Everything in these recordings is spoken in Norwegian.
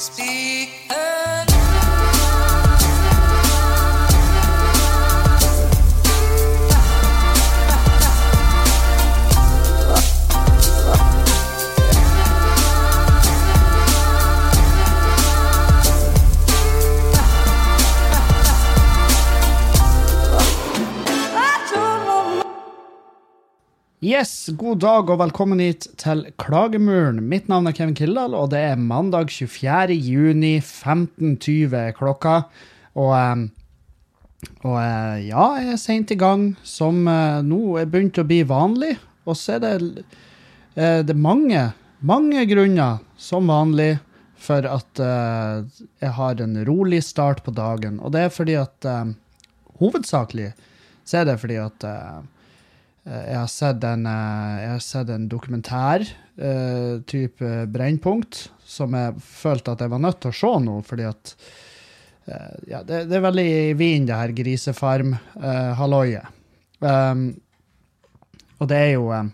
Speak Yes, god dag og velkommen hit til Klagemuren. Mitt navn er Kevin Kildahl, og det er mandag 24. juni 15.20 er klokka. Og, eh, og eh, ja, jeg er seint i gang, som eh, nå er begynt å bli vanlig. Og så er det, eh, det er mange, mange grunner, som vanlig, for at jeg har en rolig start på dagen. Og det er fordi at Hovedsakelig så er det fordi at Jeg har sett en, eh, har sett en dokumentær, uh, type Brennpunkt, som jeg følte at jeg var nødt til å se nå, fordi at uh, ja, det, det er veldig i vinden, det her grisefarm-halloiet. um, og det er jo eh,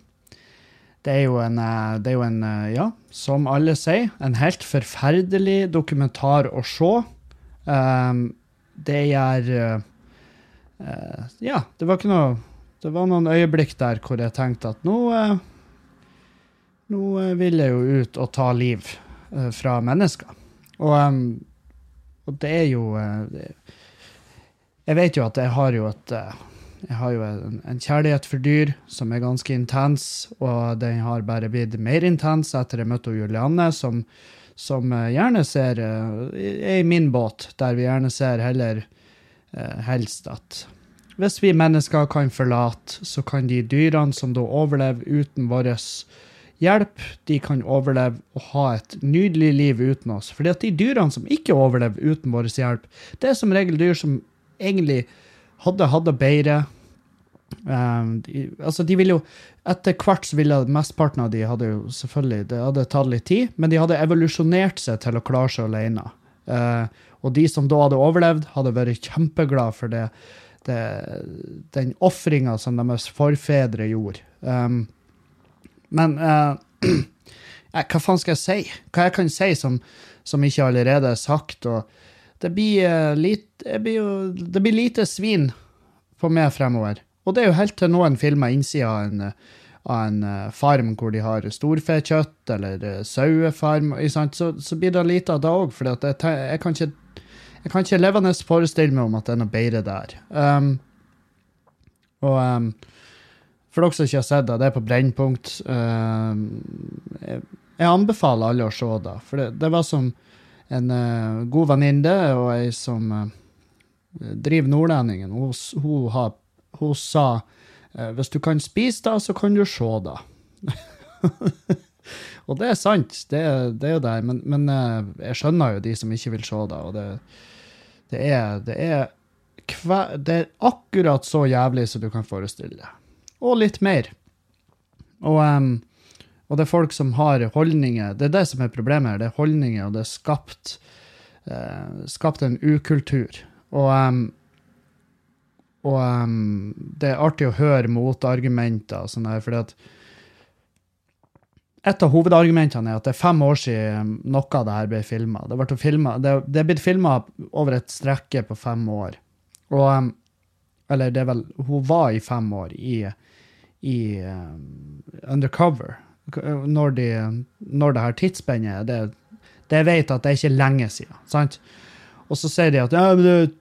det er jo en, eh, det er jo en eh, ja, som alle sier, en helt forferdelig dokumentar å se. Um, det gjør eh, eh, Ja, det var ikke noe det var noen øyeblikk der hvor jeg tenkte at nå, eh, nå eh, vil jeg jo ut og ta liv eh, fra mennesker. Og, og det er jo Jeg vet jo at jeg har jo et jeg har jo en, en kjærlighet for dyr som er ganske intens, og den har bare blitt mer intens etter jeg møtte Julianne, som, som gjerne ser er i min båt, der vi gjerne ser heller helst at hvis vi mennesker kan forlate, så kan de dyrene som da overlever uten vår hjelp, de kan overleve og ha et nydelig liv uten oss. Fordi at de dyrene som ikke overlever uten vår hjelp, det er som regel dyr som egentlig hadde hatt det bedre. Um, de, altså de ville jo Etter hvert så ville mesteparten av de hadde jo selvfølgelig Det hadde tatt litt tid, men de hadde evolusjonert seg til å klare seg alene. Uh, og de som da hadde overlevd, hadde vært kjempeglad for det det, den ofringa som deres forfedre gjorde. Um, men eh, eh, hva faen skal jeg si? Hva jeg kan si som, som ikke allerede er sagt? Og det, blir, eh, lit, blir jo, det blir lite svin på meg fremover. Og det er jo helt til noen filmer innsida av en, eh, av en eh, farm hvor de har storfekjøtt, eller eh, sauefarm. Så, så blir det lite av det òg, for jeg, jeg kan ikke jeg kan ikke levende forestille meg om at det er noe bedre der. Um, og um, for dere som ikke har sett det, det er på Brennpunkt. Um, jeg, jeg anbefaler alle å se det, for det, det var som en uh, god venninne og ei som uh, driver Nordlendingen. Hun, hun, har, hun sa eh, hvis du kan spise det, så kan du se det. og det er sant, det, det er jo der, men, men eh, jeg skjønner jo de som ikke vil se det. og det det er, det er, det er akkurat så jævlig som du kan forestille deg. Og litt mer. Og, um, og det er folk som har holdninger. Det er det som er problemet her. Det er holdninger, og det er skapt, uh, skapt en ukultur. Og, um, og um, det er artig å høre motargumenter og sånn her, fordi at et av hovedargumentene er at det er fem år siden noe av det her ble filma. Det, det, det er blitt filma over et strekke på fem år. Og Eller det er vel Hun var i fem år i, i um, undercover. Når, de, når det her tidsspennet er. Det, det vet at det er ikke lenge siden. sant? Og så sier de at ja, det,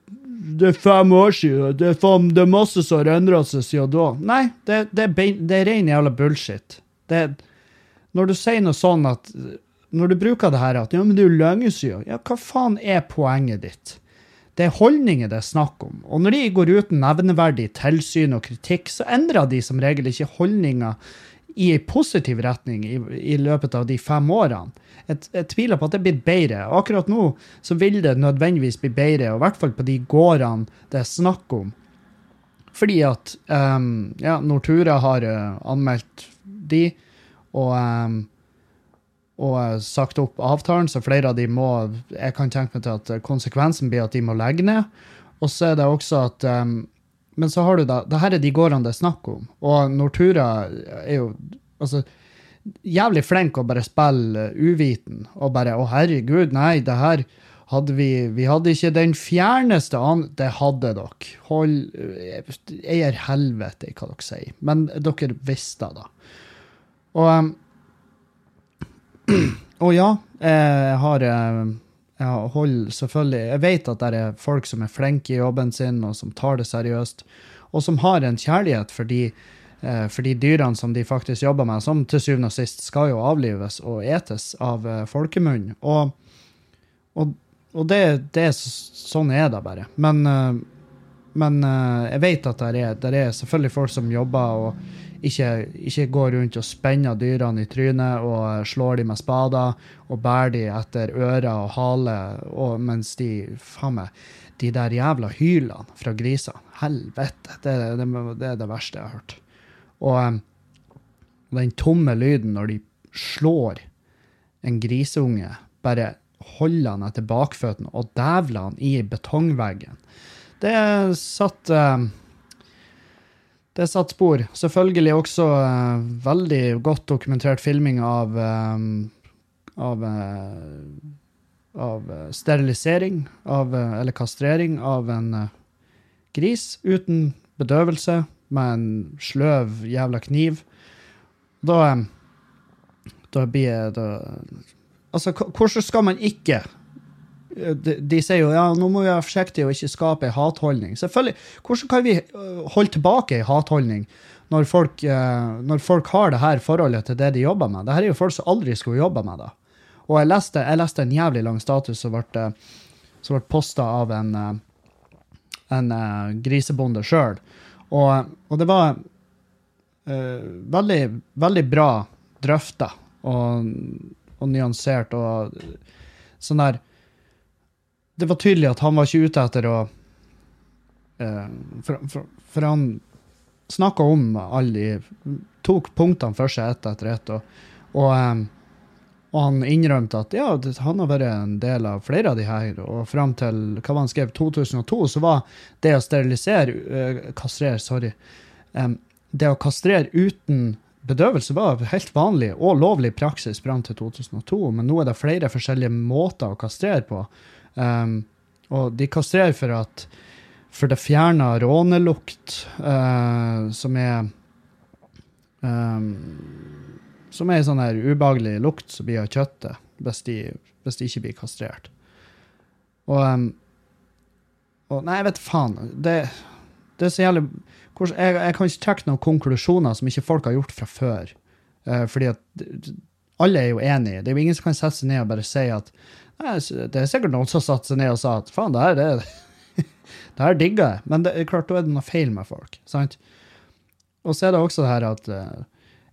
det er fem år siden. Det er, fem, det er masse som har endra seg siden da. Nei, det, det, er, det er ren jævla bullshit. Det, når du sier noe sånn at Når du bruker det her at ja, men det er jo. Ja, hva faen er poenget ditt? Det er holdninger det er snakk om. Og når de går uten nevneverdig tilsyn og kritikk, så endrer de som regel ikke holdninger i en positiv retning i, i løpet av de fem årene. Jeg, jeg tviler på at det blir bedre. Akkurat nå så vil det nødvendigvis bli bedre, og i hvert fall på de gårdene det er snakk om. Fordi at um, ja, Nortura har uh, anmeldt de, og, um, og eh, sagt opp avtalen, så flere av de må Jeg kan tenke meg til at eh, konsekvensen blir at de må legge ned. Og så er det også at um, Men så har du da det her er de gårdene det er snakk om, og Nortura er jo Altså, jævlig flink å bare spille uh, uviten. Og bare 'Å, herregud, nei, det her hadde vi Vi hadde ikke den fjerneste an... Det hadde dere. Hold Eier helvete hva dere sier. Men dere visste det. Og Og ja, jeg har eh, jeg holder selvfølgelig Jeg vet at det er folk som er flinke i jobben sin, og som tar det seriøst, og som har en kjærlighet for de, eh, for de dyrene som de faktisk jobber med, som til syvende og sist skal jo avlives og etes av eh, folkemunn. Og, og, og det, det, sånn er det bare. Men, men jeg vet at det er, det er selvfølgelig folk som jobber og ikke, ikke går rundt og spenner dyrene i trynet og slår dem med spader og bærer dem etter ører og hale, og, mens de faen meg, de der jævla hylene fra grisene Helvete! Det, det, det, er det verste jeg har hørt. Og um, den tomme lyden når de slår en griseunge, bare holder han etter bakføttene og dævler han i betongveggen. Det satt um, det satt spor. Selvfølgelig også uh, veldig godt dokumentert filming av, um, av, uh, av sterilisering av, uh, eller kastrering av en gris uten bedøvelse, med en sløv jævla kniv. Da, da blir det Altså, hvordan skal man ikke de, sier jo ja, nå må vi være forsiktige og ikke skape en hatholdning. Selvfølgelig, Hvordan kan vi øh, holde tilbake en hatholdning når folk, øh, når folk, har det her forholdet til det de jobber med? Dette er jo folk som aldri skulle jobba med det. Og jeg leste, jeg leste, en jævlig lang status som ble, som ble posta av en, øh, en grisebonde sjøl. Og, og, det var uh, veldig, veldig bra drøfta og, og nyansert og sånn der det var tydelig at han var ikke ute etter å uh, for, for, for, han snakka om alle de Tok punktene for seg ett etter ett. Og, og, um, og, han innrømte at ja, han har vært en del av flere av de her. Og fram til hva han skrev, 2002, så var det å sterilisere uh, Kastrere, sorry. Um, det å kastrere uten bedøvelse var helt vanlig og lovlig praksis fram til 2002, men nå er det flere forskjellige måter å kastrere på. Um, og de kastrerer for at for det fjerner rånelukt, uh, som er um, Som er en sånn her ubehagelig lukt som blir av kjøttet hvis de, hvis de ikke blir kastrert. Og, um, og Nei, jeg vet faen. Det, det er så jævlig jeg, jeg, kan ikke trekke noen konklusjoner som ikke folk har gjort fra før. Uh, fordi at alle er jo enige. Det er jo ingen som kan sette seg ned og bare si at det er sikkert noen som satte seg ned og sa at faen, det her, det, det her digger jeg. Men det er klart, da er det noe feil med folk. sant? Og så er det også det her at uh,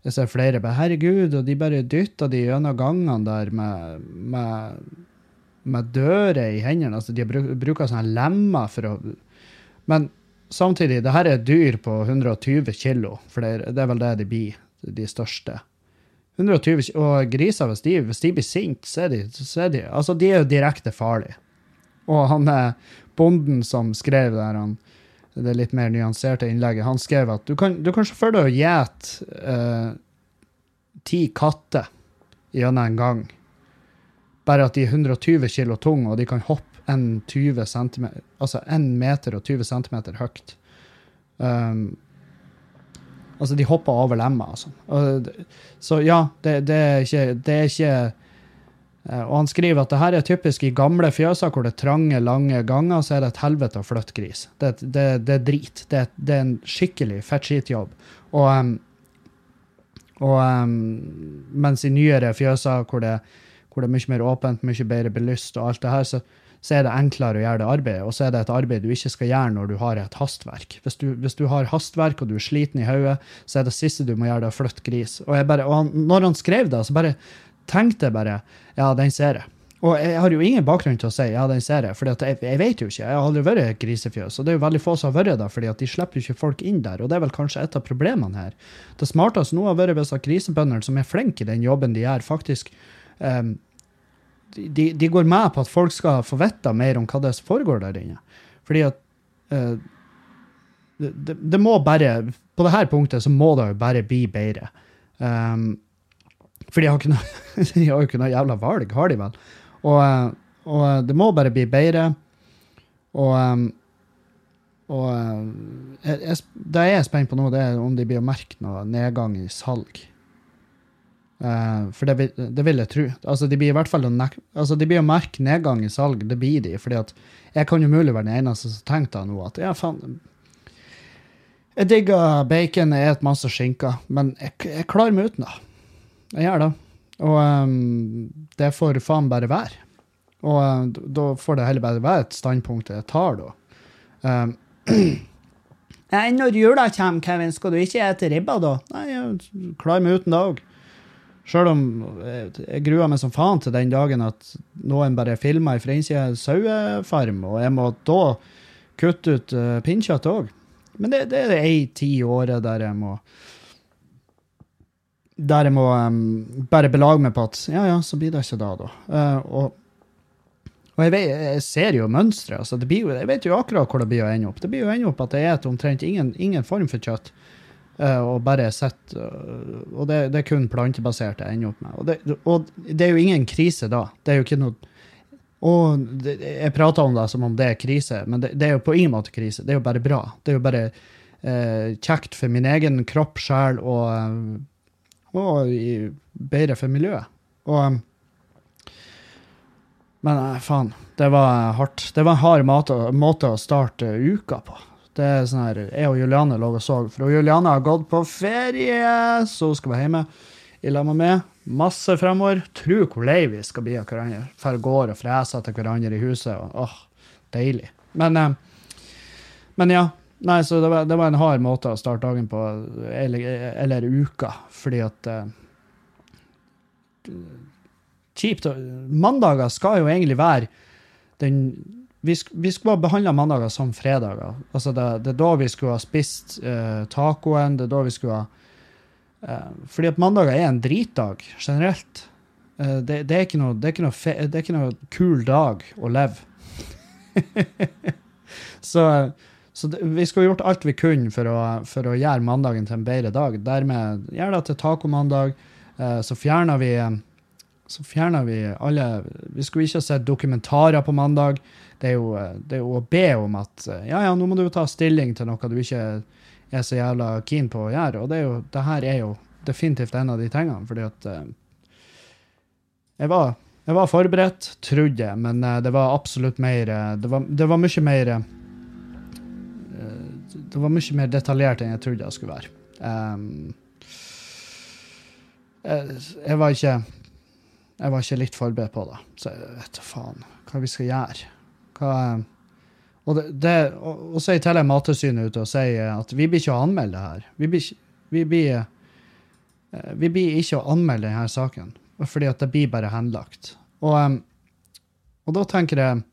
jeg ser flere bare Herregud, og de bare dytter de gjennom gangene der med, med, med dører i hendene. altså De bruker sånne lemmer for å Men samtidig, det her er dyr på 120 kilo, for er, det er vel det de blir, de største. 120, og griser, hvis de, hvis de blir sinte, så, så, er de Altså, de er jo direkte farlige. Og han er bonden som skrev der, han, det litt mer nyanserte innlegget, han skrev at du kan, du kan se for deg å gjete eh, ti katter gjennom en gang. Bare at de er 120 kilo tunge, og de kan hoppe en 20 cm, altså 1 meter og 20 cm høyt. Um, Altså, de hopper over lemmer og sånn. Så ja, det, det, er ikke, det er ikke eh, og han skriver at det her er typisk i gamle fjøser hvor det er trange, lange ganger, så er det et helvete å flytte gris. Det, det, er drit. Det, er en skikkelig fettskitjobb. Og, og mens i nyere fjøser hvor det, hvor det er mye mer åpent, mye bedre belyst og alt det her, så, så er det enklere å gjøre det arbeidet. Og så er det et arbeid du ikke skal gjøre når du har et hastverk. Hvis du, hvis du har hastverk og du er sliten i hodet, så er det siste du må gjøre, det å flytte gris. Og, bare, og han, når han skrev det, så bare tenkte jeg bare ja, den ser jeg. Og jeg har jo ingen bakgrunn til å si ja, den ser jeg, for jeg, jeg, vet jo ikke. Jeg har aldri vært grisefjøs, og det er jo veldig få som har vært der, fordi de slipper jo ikke folk inn der. Og det er vel kanskje et av problemene her. Det smarteste nå har vært hvis grisebøndene som er flinke i den jobben de gjør, faktisk um, de, de, går med på at folk skal få vite mer om hva det er som foregår der inne. Fordi at uh, det, det, må bare På dette punktet så må det jo bare bli bedre. Um, For de har, jo ikke noe jævla valg, har de vel? Og, eh, og eh, det må bare bli bedre. Og, og jeg, det jeg er spent på nå, det er om de blir å merke noe nedgang i salg. Eh, for det, vil- det vil jeg tro. Altså, de blir i hvert fall å altså, merke nedgang i salg. Det blir de. fordi at jeg kan jo mulig være den eneste som tenkte nå at ja, faen Jeg digger bacon, jeg spiser masse skinker, men jeg, jeg klarer meg uten det. Jeg gjør det. Og um, det får faen bare være. Og um, da får det heller bare være et standpunkt jeg tar, da. Um, Nei, når jula kommer, Kevin, skal du ikke ete ribba da? Nei, jeg klarer meg uten det òg. Sjøl om jeg, jeg gruer meg som faen til den dagen at noen bare filmer fra innsida av sauefarm, og jeg må da kutte ut uh, pinnkjøtt òg. Men det, det er ei tid i året der jeg må Der jeg må um, bare belage meg på at ja, ja, så blir det ikke da, da. Uh, og og jeg, vet, jeg ser jo mønsteret. Altså det jeg vet jo akkurat hvor det blir å ende opp. Det blir jo ende opp at jeg et omtrent ingen, ingen form for kjøtt. Eh, og bare sett, eh, og det, det er kun plantebasert jeg ender opp med. Og det, og det er jo ingen krise da. Det er jo ikke noe og Jeg prater om det som om det er krise, men det, det er jo på ingen måte krise. Det er jo bare bra. Det er jo bare eh, kjekt for min egen kropp, sjel og, eh, og i, bedre for miljøet. Og men faen. Det var hardt. Det var en hard måte, måte å starte uka på. Det er sånn her, Jeg og Juliane lå og så, for Juliane har gått på ferie, så hun skal være hjemme i lag med meg. Masse fremover. Tro hvor lei vi skal bli av hverandre. For går og freser etter hverandre i huset. Og, åh, deilig. Men, eh, men ja. Nei, så det var, det var en hard måte å starte dagen på, eller, eller uka, fordi at eh, kjipt. Mandager skal jo egentlig være den Vi, sk vi skulle ha behandla mandager som fredager. Altså det, det er da vi skulle ha spist uh, tacoen, det er da vi skulle ha uh, Fordi at mandager er en dritdag generelt. Uh, det, det, er ikke noe, det, er ikke noe fe det er ikke noe kul dag å leve. så så vi skulle gjort alt vi kunne for å, for å gjøre mandagen til en bedre dag. Dermed gjør det til tacomandag. Uh, så fjerner vi vi alle Vi skulle ikke ha sett dokumentarer på mandag. Det er, jo, det er jo å be om at ja, ja, nå må du jo ta stilling til noe du ikke er så jævla keen på å gjøre. Og det, er jo, det her er jo definitivt en av de tingene, fordi at eh, jeg, var, jeg var forberedt, trodde jeg, men eh, det var absolutt mer eh, Det var, det var mye mer Det var mye mer detaljert enn jeg trodde det skulle være. Jeg, jeg var ikke jeg var ikke litt forberedt på det. Så jeg vet da faen hva vi skal gjøre. Hva, og, det, det, og, og så er i tillegg Mattilsynet ute og sier at vi blir ikke å anmelde det her. Vi blir, vi blir, eh, vi blir ikke å anmelde denne saken, fordi at det blir bare henlagt. Og, og da tenker jeg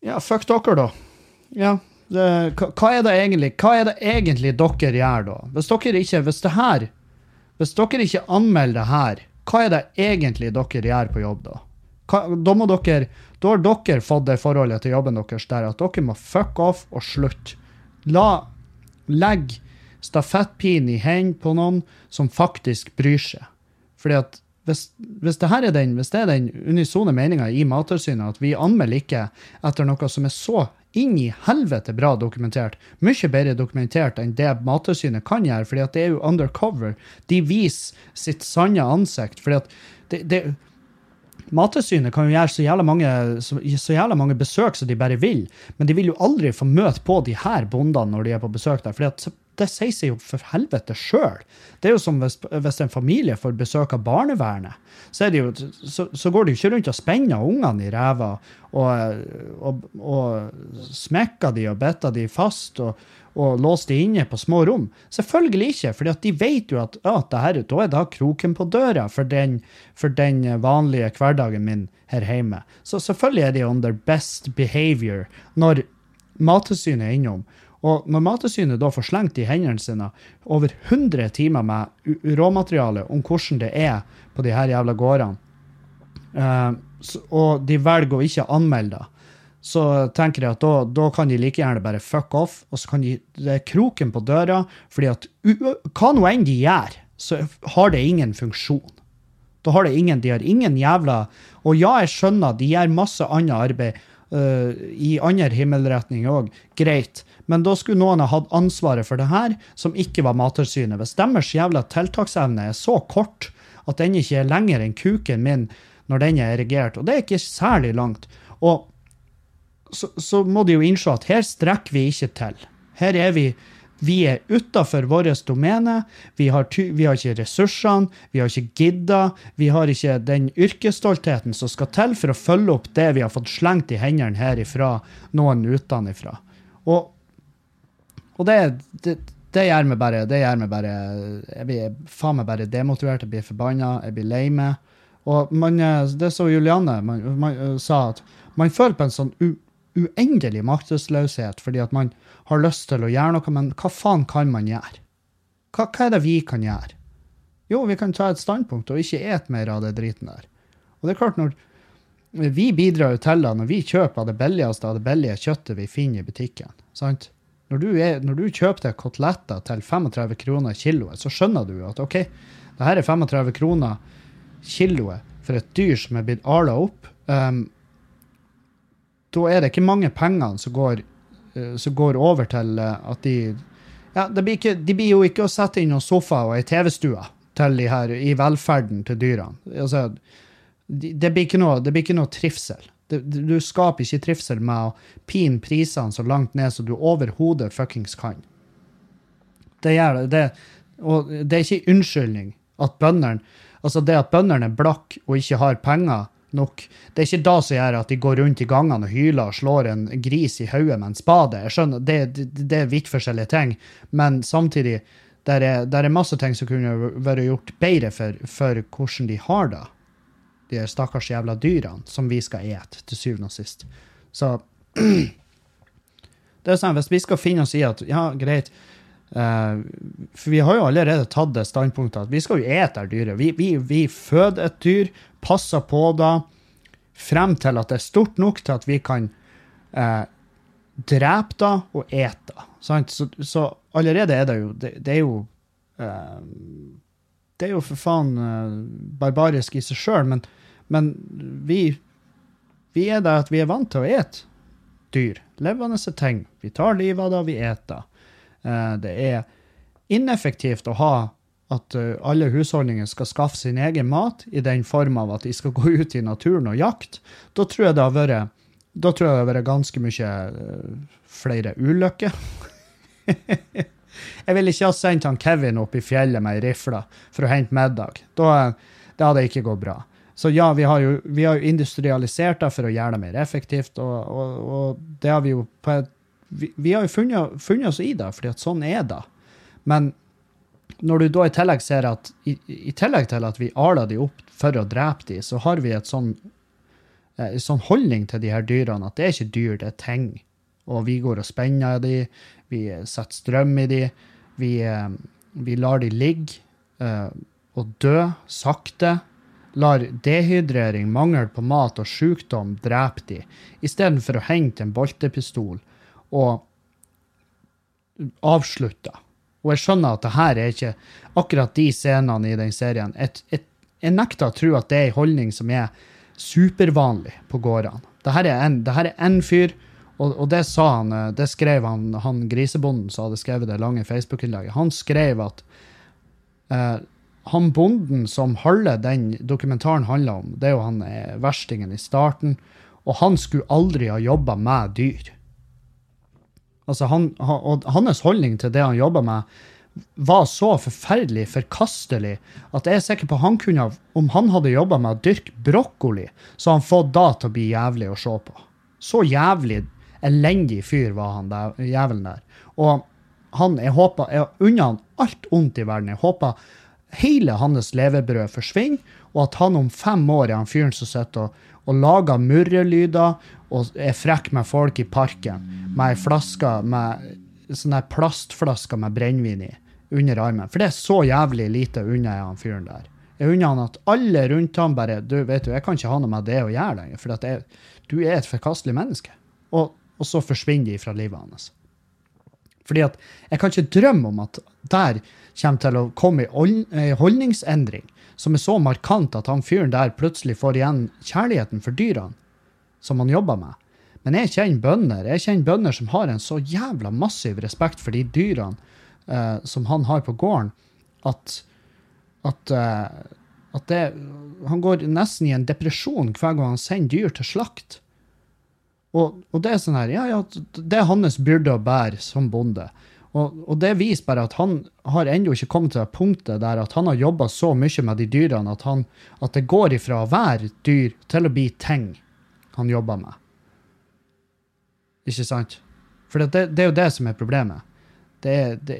Ja, fuck dere, da. Ja, det, hva, er det egentlig, hva er det egentlig dere gjør da? Hvis dere ikke Hvis det her hvis dere ikke anmelder det her, hva er det egentlig dere gjør på jobb da? Da, må dere, da har dere fått det forholdet til jobben deres der at dere må fuck off og slutte. La, legg stafettpinnen i hendene på noen som faktisk bryr seg. Fordi at hvis, hvis, det her er den, hvis det er den unisone meninga i Mattilsynet at vi anmelder ikke etter noe som er så inn i helvete bra dokumentert, mye bedre dokumentert enn det Mattilsynet kan gjøre, fordi at det er jo undercover. De viser sitt sanne ansikt. fordi at det, det Mattilsynet kan jo gjøre så jævla, mange, så, så jævla mange besøk som de bare vil, men de vil jo aldri få møte på de her bondene når de er på besøk der. For det sier seg jo for helvete sjøl. Det er jo som hvis, hvis en familie får besøk av barnevernet, så, jo, så, så går de jo ikke rundt og spenner ungene i ræva og, og, og smekker de og bitter de fast og, og låst de inne på små rom. Selvfølgelig ikke, for de vet jo at ja, det her, da er da kroken på døra for den, for den vanlige hverdagen min her hjemme. Så selvfølgelig er de their best behavior når Mattilsynet er innom. Og når Mattilsynet da får slengt i hendene sine over 100 timer med råmateriale om hvordan det er på de her jævla gårdene, uh, og de velger å ikke anmelde det, så tenker jeg at da, da kan de like gjerne bare fuck off, og så kan de Det er kroken på døra, fordi at hva nå enn de gjør, så har det ingen funksjon. Da har det ingen, de har ingen jævla Og ja, jeg skjønner, de gjør masse annet arbeid uh, i andre himmelretninger òg. Greit. Men da skulle noen ha hatt ansvaret for det her, som ikke var Mattilsynet. Hvis deres jævla tiltaksevne er så kort at den ikke er lenger enn kuken min når den er erigert, og det er ikke særlig langt, og så, så må de jo innse at her strekker vi ikke til. Her er vi vi er utafor vårt domene. Vi har, vi har, ikke ressursene, vi har ikke gidda. Vi har ikke den yrkesstoltheten som skal til for å følge opp det vi har fått slengt i hendene herifra, noen utenfra. Og, og det, det, det, gjør meg bare det gjør meg bare, Jeg blir faen meg bare demotivert, jeg blir forbanna, jeg blir lei meg. Og man, det så Julianne man, man, sa, at man føler på en sånn u, uendelig maktesløshet fordi at man har lyst til å gjøre noe, men hva faen kan man gjøre? Hva, hva er det vi kan gjøre? Jo, vi kan ta et standpunkt og ikke et mer av det driten der. Og det er klart, når vi bidrar jo til det når vi kjøper det billigste av det billige kjøttet vi finner i butikken. sant? Når du, er, når du kjøper deg koteletter til 35 kroner kiloet, så skjønner du at OK, det her er 35 kroner kiloet for et dyr som er blitt ala opp. Um, da er det ikke mange pengene som går, uh, som går over til uh, at de ja, blir ikke, De blir jo ikke å sette inn noen sofa og ei TV-stue de i velferden til dyrene. Altså, de, det, blir ikke noe, det blir ikke noe trivsel. Det, du skaper ikke trivsel med å pine prisene så langt ned som du overhodet fuckings kan. Det gjør det. Og det er ikke unnskyldning at bøndene Altså, det at bøndene er blakke og ikke har penger nok, det er ikke da som gjør at de går rundt i gangene og hyler og slår en gris i hodet med en spade. Jeg skjønner, det, det, det er vidt forskjellige ting, men samtidig der er, der er masse ting som kunne vært gjort bedre for, for hvordan de har det, de stakkars jævla dyrene som vi skal ete, til syvende og sist. Så det er sånn, Hvis vi skal finne oss i at ja, greit, Uh, for vi har jo allerede tatt det standpunktet at vi skal jo ete dyret. Vi, vi, vi, føder et dyr, passer på det, frem til at det er stort nok til at vi kan eh, drepe det og ete det. Så, så, allerede er det jo Det, det er jo eh, Det er jo for faen barbarisk i seg sjøl, men, men vi, vi er der at vi er vant til å ete dyr. Levende ting. Vi tar livet av det, vi eter. Eh, det er ineffektivt å ha at eh, alle husholdninger skal skaffe sin egen mat i den form av at de skal gå ut i naturen og jakte. Da tror jeg det har vært, det har vært ganske mye eh, flere ulykker. jeg ville ikke ha sendt han Kevin opp i fjellet med ei rifle for å hente middag. Da, det hadde ikke gått bra. Så ja, vi har jo, vi har jo industrialisert det for å gjøre det mer effektivt, og, og, og det har vi jo på et vi, vi, har jo funnet, funnet, oss i det, fordi at sånn er det. Men når du da i tillegg ser at i, i tillegg til at vi aler de opp for å drepe de, så har vi et sånn, eh, en sånn holdning til de her dyrene at det er ikke dyr, det er ting. Og vi går og spenner de, vi setter strøm i de, vi, eh, vi lar de ligge uh, og dø sakte. Lar dehydrering, mangel på mat og sykdom drepe de, istedenfor å hente en boltepistol og avslutta. Og jeg skjønner at det her er ikke akkurat de scenene i den serien. Jeg, jeg, jeg nekter å tro at det er en holdning som er supervanlig på gårdene. Dette er en, er en fyr, og, og, det sa han, det skrev han, han grisebonden som hadde skrevet det lange Facebook-innlegget. Han skrev at eh, han bonden som halve den dokumentaren handler om, det er jo han eh, verstingen i starten, og han skulle aldri ha jobba med dyr. Altså han, og hans holdning til det han jobba med, var så forferdelig forkastelig at jeg er sikker på han kunne, om han hadde jobba med å dyrke brokkoli, så han fått da til å bli jævlig å se på. Så jævlig elendig fyr var han der, jævelen der. Og han, jeg håper, jeg unner han alt ondt i verden. Jeg håper hele hans levebrød forsvinner, og at han om fem år er han fyren som sitter og, og lager murrelyder og er frekk med folk i parken med ei flaske med sånne plastflasker med brennevin i under armen. For det er så jævlig lite unna han fyren der. Jeg unner han at alle rundt ham bare du vet du, Jeg kan ikke ha noe med det å gjøre lenger, for jeg, du er et forkastelig menneske. Og, og, så forsvinner de fra livet hans. Fordi at jeg kan ikke drømme om at der kommer til å komme i eh, holdningsendring som er så markant at han fyren der plutselig får igjen kjærligheten for dyrene som han jobber med. Men jeg kjenner bønder jeg kjenner bønder som har en så jævla massiv respekt for de dyrene eh, som han har på gården, at, at, eh, at det, han går nesten i en depresjon hver gang han sender dyr til slakt. Og, og det er sånn her, ja, ja, det er hans byrde å bære som bonde. Og, og det viser bare at han har ennå ikke kommet til det punktet der at han har jobba så mye med de dyrene at, han, at det går ifra å være dyr til å bli ting han jobber med. Ikke sant? For det, det er jo det som er problemet. Det det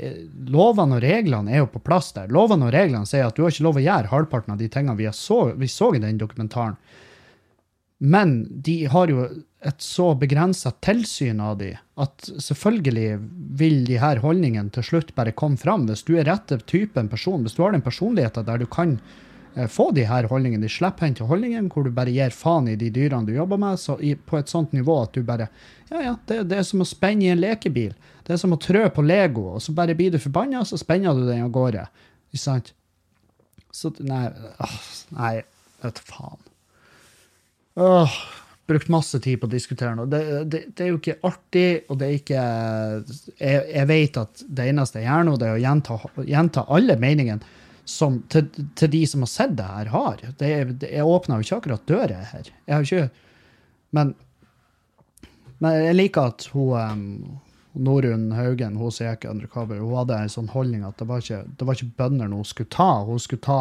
lovene og reglene er jo på plass der. Lovene og reglene sier at du har ikke lov å gjøre halvparten av de tingene vi, så, vi så i den dokumentaren. Men de har jo et så begrensa tilsyn av de at selvfølgelig vil de her holdningene til slutt bare komme fram. Hvis du er rette typen person, hvis du har den personligheten der du kan eh, få de her holdningene, de slepphendte holdningene, hvor du bare gir faen i de dyrene du jobber med, så i, på et sånt nivå at du bare Ja, ja, det, det er som å spenne i en lekebil. Det er som å trø på Lego, og så bare blir du forbanna, så spenner du den av gårde. Ikke sant? Så Nei, åh, nei vet faen. Åh, brukt masse tid på å diskutere noe. Det, det, det er jo ikke artig, og det er ikke Jeg, jeg vet at det eneste jeg gjør nå, det er å gjenta, gjenta alle meningene som til, til de som har sett det her, har. Det, jeg åpna jo ikke akkurat døra her. Jeg har ikke Men, men jeg liker at hun um, Norunn Haugen, hun som gikk undercover, hun hadde en sånn holdning at det var ikke, det var ikke bønder hun skulle ta. Hun skulle ta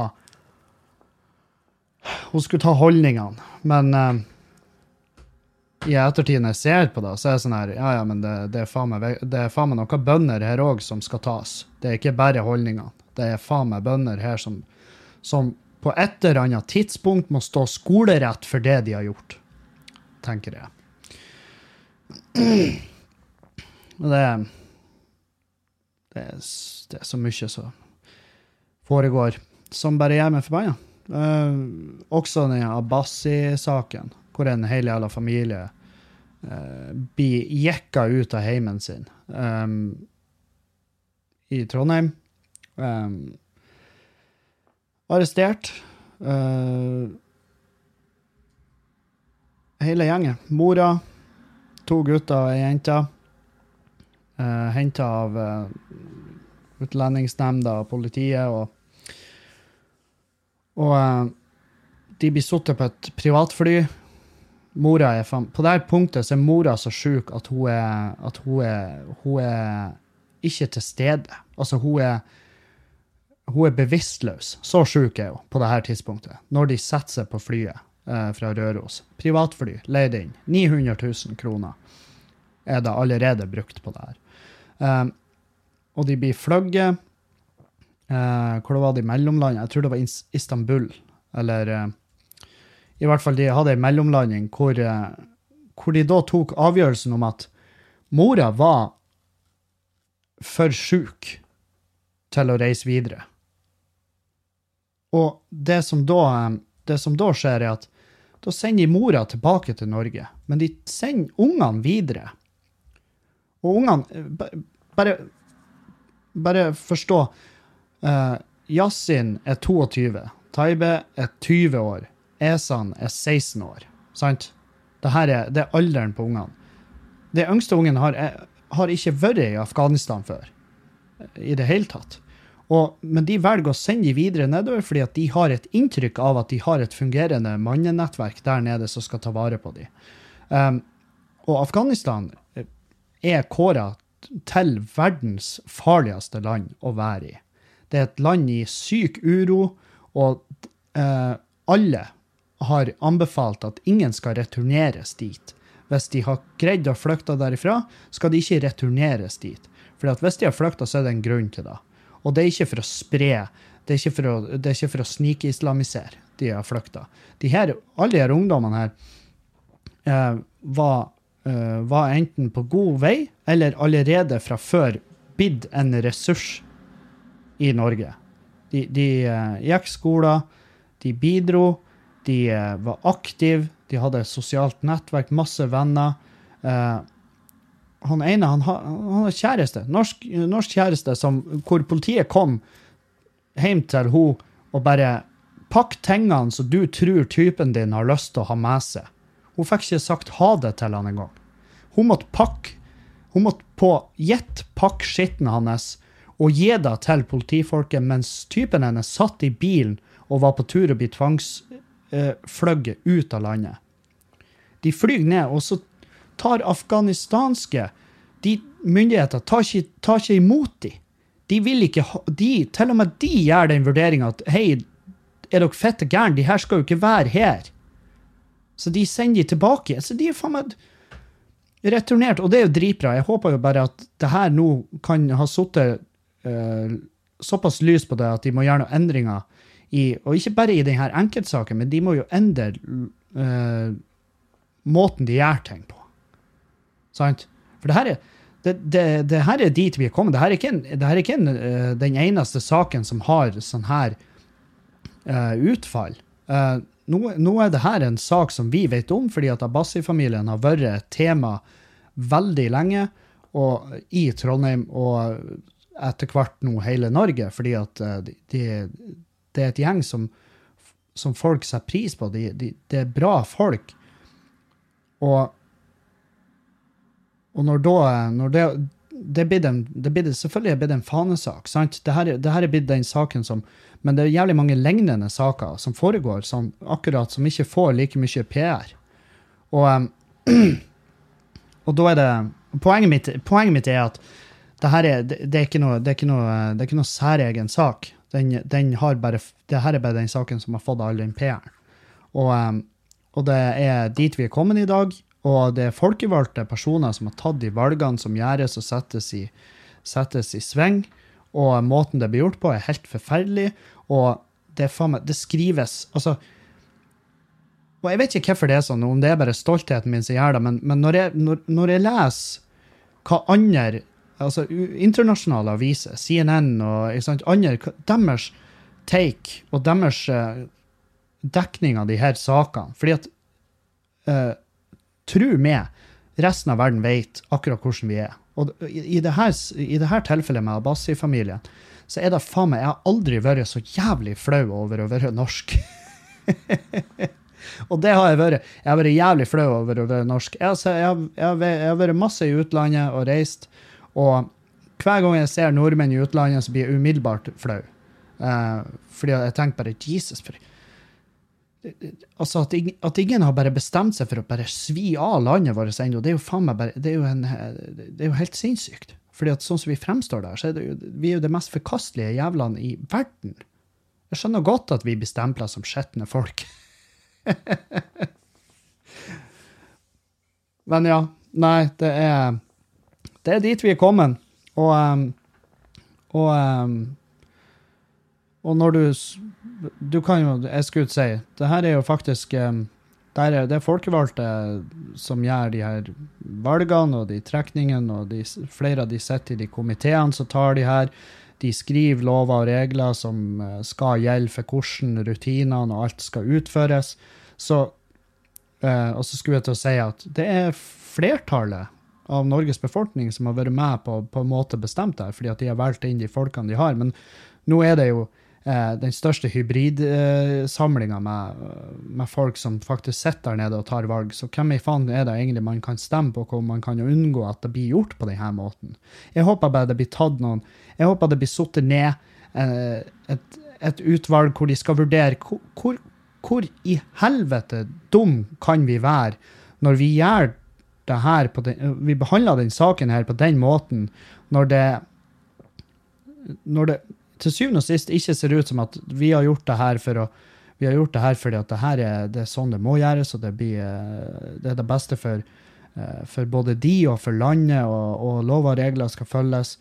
hun skulle ta holdningene. Men uh, i ettertid når jeg ser på det, så er det sånn her Ja, ja, men det, det, er, faen meg, faen meg noen bønder her òg som skal tas. Det er ikke bare holdningene. Det er faen meg bønder her som, som på et eller annet tidspunkt må stå skolerett for det de har gjort. Tenker jeg. Det, det, er, det er så mye som foregår som bare gjør meg forbanna. Eh, også den Abbasi-saken, hvor en hel jævla familie uh, blir jekka ut av heimen sin um, i Trondheim. Um, arrestert. Uh, hele gjengen. Mora, to gutter og ei jente. Uh, Henta av uh, Utlendingsnemnda og politiet. og og eh, de blir sittet på et privatfly. Mora er fan På det punktet så er mora så sjuk at hun er, at hun er, hun er ikke til stede. Altså, hun er, hun er bevisstløs. Så sjuk er hun på det her tidspunktet. Når de setter seg på flyet eh, fra Røros. Privatfly, leid inn. 900 000 kroner er da allerede brukt på det her. Um, og de blir fløyet. Eh, hvor det var det i mellomlandet? Jeg tror det var Istanbul. Eller eh, i hvert fall de hadde en mellomlanding hvor, eh, hvor de da tok avgjørelsen om at mora var for sjuk til å reise videre. Og det som da, det som da skjer, er at da sender de mora tilbake til Norge, men de sender ungene videre. Og ungene Bare, bare forstå. Uh, Yasin er 22. Taibe er 20 år. Esan er 16 år. Sant? Dette er, det er alderen på ungene. Det yngste ungen har, er- har ikke vært i Afghanistan før. I det hele tatt. Og, men de velger å sende de videre nedover fordi at de har et inntrykk av at de har et fungerende mannenettverk der nede som skal ta vare på dem. Um, og Afghanistan eh, er kåra til verdens farligste land å være i. Det er et land i syk uro, og eh, alle har anbefalt at ingen skal returneres dit. Hvis de har greid å flykte derifra, skal de ikke returneres dit. For hvis de har flykta, så er det en grunn til det. Og det er ikke for å spre, det er ikke for å, det er å snikislamisere de har flykta. Alle de her ungdommene her eh, var, eh, var enten på god vei eller allerede fra før blitt en ressurs i Norge. De, de eh, gikk skoler, de bidro, de eh, var aktive, de hadde et sosialt nettverk, masse venner. eh, han ene han har, han har kjæreste, norsk, norsk kjæreste, som, hvor politiet kom hjem til hun og bare Pakk tingene som du tror typen din har lyst til å ha med seg. Hun fikk ikke sagt ha det til han engang. Hun måtte pakke Hun måtte på gjett pakke skitten hans og det til politifolket mens typen hennes satt i bilen og var på tur å bli tvangsfløyet ut av landet. De flyr ned, og så tar afghanistanske de Myndigheter tar ikke, tar ikke imot de. De vil ikke de, Til og med de gjør den vurderinga at hei, er dere fette gærne? De her skal jo ikke være her. Så de sender de tilbake. Så de er faen meg returnert. Og det er jo dritbra. Jeg håper jo bare at det her nå kan ha sittet uh, såpass lys på det at de må gjøre noen endringer i Og ikke bare i denne enkeltsaken, men de må jo endre uh, måten de gjør ting på. Sant? For det her er det, det, det, her er dit vi er kommet. Det her er ikke, en, her er ikke en, uh, den eneste saken som har sånn her utfall. Nå, nå, er det her en sak som vi vet om, fordi at Abbasi-familien har vært et tema veldig lenge og, i Trondheim og etter hvert nå hele Norge, fordi at de, de, det er et gjeng som, som folk setter pris på. De, de, det er bra folk. Og, og når da når det, det blir det selvfølgelig blitt en fanesak. sant? Det her, det er blitt den saken som Men det er jævlig mange lignende saker som foregår, som, akkurat som ikke får like mye PR. Og, og da er det Poenget mitt, poenget mitt er at det er, det, det er noe, det er ikke noe, det er ikke noe særegen sak. Den, den bare, det her er bare den saken som har fått all den PR-en. Og, og det er dit vi er kommet i dag. Og det er folkevalgte personer som har tatt de valgene som gjøres og settes i, settes i sving. Og måten det blir gjort på, er helt forferdelig. Og det, meg, det skrives Altså Og jeg vet ikke hvorfor det er sånn, om det er bare stoltheten min som gjør det, men, men når, jeg, når, når, jeg, leser hva andre altså internasjonale aviser, CNN og sant, andre, deres take og deres uh, dekning av de her sakene Fordi at uh, tro meg, resten av verden vet akkurat hvordan vi er. Og i, det her, i dette tilfellet med Abbasi-familien, så er det faen meg Jeg har aldri vært så jævlig flau over å være norsk. og det har jeg vært. Jeg har vært jævlig flau over å være norsk. Jeg, altså, jeg, jeg, jeg, har, vært masse i utlandet og reist, og hver gang jeg ser nordmenn i utlandet, så blir jeg umiddelbart flau. Uh, fordi jeg tenker bare Jesus, for Altså at, at, ingen har bare bestemt seg for å bare svi av landet vårt ennå, det er jo faen meg bare Det er jo, en, det er jo helt sinnssykt. Fordi at sånn som vi fremstår der, så er jo, vi er jo det mest forkastelige jævlene i verden. Jeg skjønner godt at vi blir stempla som skitne folk. Men ja. Nei, det er Det er dit vi er kommet. Og um, Og um, og når du Du kan jo Jeg skulle si Det her er jo faktisk det er, det folkevalgte som gjør de her valgene og de trekningene, og de, flere av de sitter i de komiteene som tar de her. De skriver lover og regler som eh, skal gjelde for hvordan rutinene og alt skal utføres. Så, eh, og så skulle jeg til å si at det er flertallet av Norges befolkning som har vært med på, på en måte bestemt det, fordi at de har valgt inn de folkene de har. Men nå er det jo eh, den største hybridsamlinga eh, med, med, folk som faktisk sitter der nede og tar valg. Så hvem i faen er det egentlig man kan stemme på, hvor man kan unngå at det blir gjort på denne måten? Jeg håper bare det blir tatt noen Jeg håper det blir satt ned eh, et, et, utvalg hvor de skal vurdere hvor, hvor, hvor i helvete dum kan vi være når vi gjør det her den, vi behandler den saken her på den måten når det når det til syvende og sist ikke ser ut som at vi har gjort det her for å vi har gjort det her fordi at det her er, det er sånn det må gjøres, og det, blir, eh, det er det beste for, eh, for, både de og for landet, og, og lover og regler skal følges.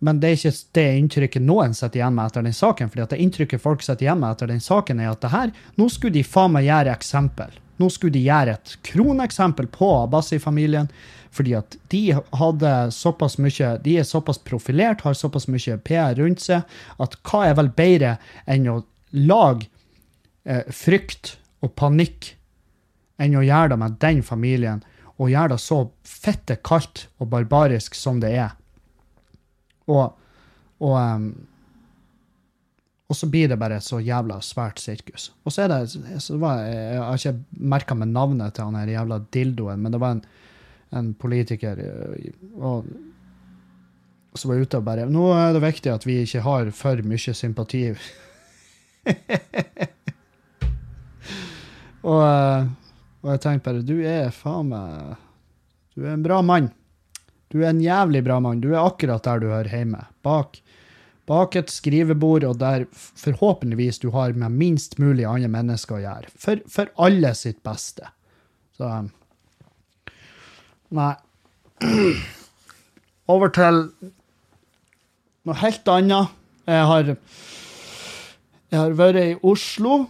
Men det er ikke det inntrykket noen sitter igjen med etter den saken. fordi at det inntrykket folk sitter igjen med etter den saken, er at det her, nå skulle de faen meg gjøre eksempel. Nå skulle de gjøre et kroneksempel på Abbasi-familien. Fordi at de hadde såpass mye, de er såpass profilert, har såpass mye PR rundt seg, at hva er vel bedre enn å lage eh, frykt og panikk enn å gjøre det med den familien. og gjøre det så fitte kaldt og barbarisk som det er. Og, og, um, og så blir det bare et så jævla svært sirkus. Og så er det, så var, Jeg har ikke merka med navnet til han her jævla dildoen, men det var en, en politiker øh, og, som var ute og bare Nå er det viktig at vi ikke har for mye sympati. og, øh, og jeg tenkte bare Du er faen meg Du er en bra mann. Du er en jævlig bra mann. Du er akkurat der du hører hjemme. Bak, bak et skrivebord, og der forhåpentligvis du har med minst mulig andre mennesker å gjøre. For, for alle sitt beste. Så um, Nei. Over til noe helt annet. Jeg har, jeg har vært i Oslo.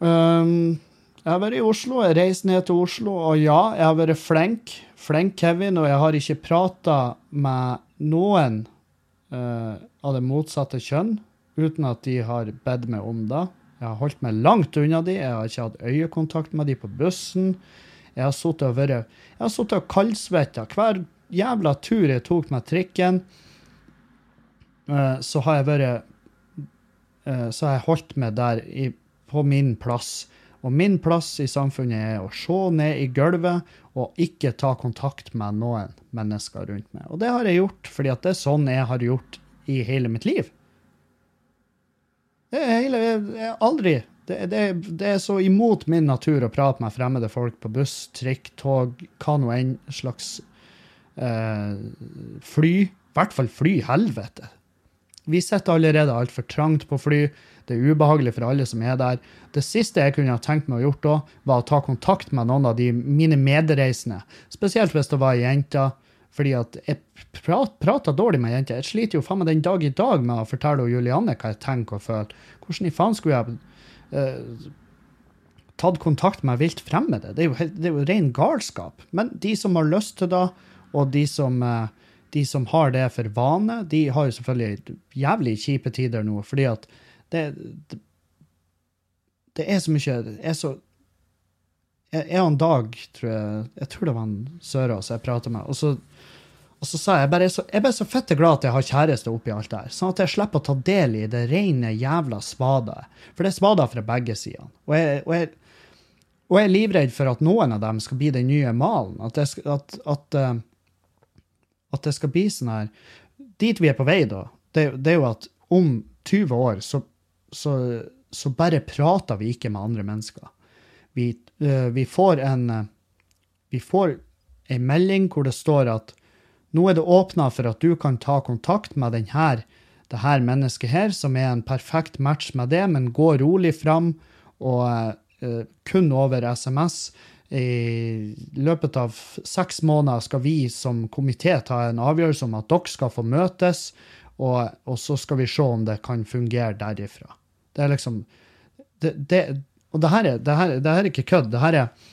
Um, jeg har vært i Oslo, jeg reiste ned til Oslo, og ja, jeg har vært flink. Flink Kevin, og jeg har ikke prata med noen uh, av det motsatte kjønn uten at de har bedt meg om det. Jeg har holdt meg langt unna de, jeg har ikke hatt øyekontakt med de på bussen. Jeg har sittet og vært Jeg har sittet og kaldsvetta hver jævla tur jeg tok med trikken. Uh, så har jeg vært uh, Så har jeg holdt meg der på min plass. Og min plass i samfunnet er å se ned i gulvet og ikke ta kontakt med noen mennesker rundt meg. Og det har jeg gjort fordi det er sånn jeg har gjort i hele mitt liv. Det er hele, jeg aldri det, det, det, er så imot min natur å prate med fremmede folk på buss, trikk, tog, hva nå enn slags eh, fly. I hvert fall fly, helvete. Vi sitter allerede altfor trangt på fly. Det er ubehagelig for alle som er der. Det siste jeg kunne ha tenkt meg å gjort da, var å ta kontakt med noen av de mine medreisende. Spesielt hvis det var jenter jente. Fordi at jeg prat, prater dårlig med jenter. Jeg sliter jo faen meg den dag i dag med å fortelle Julianne hva jeg tenker og føler. Hvordan i faen skulle jeg uh, tatt kontakt med vilt fremmede? Det er, jo, det er jo ren galskap. Men de som har lyst til det, og de som uh, de som har det for vane, de har jo selvfølgelig jævlig kjipe tider nå, fordi at det, det, det er så mye er så jeg og en Dag, tror jeg Jeg tror det var en Sørås jeg prata med, og så, og så sa jeg bare så, jeg bare så fette glad at jeg har kjæreste oppi alt det her, sånn at jeg slipper å ta del i det rene jævla spadet. For det er spader fra begge sider. Og jeg, og jeg og jeg er livredd for at noen av dem skal bli den nye malen. At, det, at, at, uh, at det skal bli sånn her Dit vi er på vei, da, det, det er jo at om 20 år så så, så bare prater vi ikke med andre mennesker. Vi, uh, vi får en uh, Vi får ei melding hvor det står at nå er det åpna for at du kan ta kontakt med denne, det her mennesket her, som er en perfekt match med det, men gå rolig fram, og uh, kun over SMS. I løpet av seks måneder skal vi som komité ta en avgjørelse om at dere skal få møtes, og, og så skal vi se om det kan fungere derifra. Det er liksom det, det, Og det her, er, det, her, det her er ikke kødd. Det her er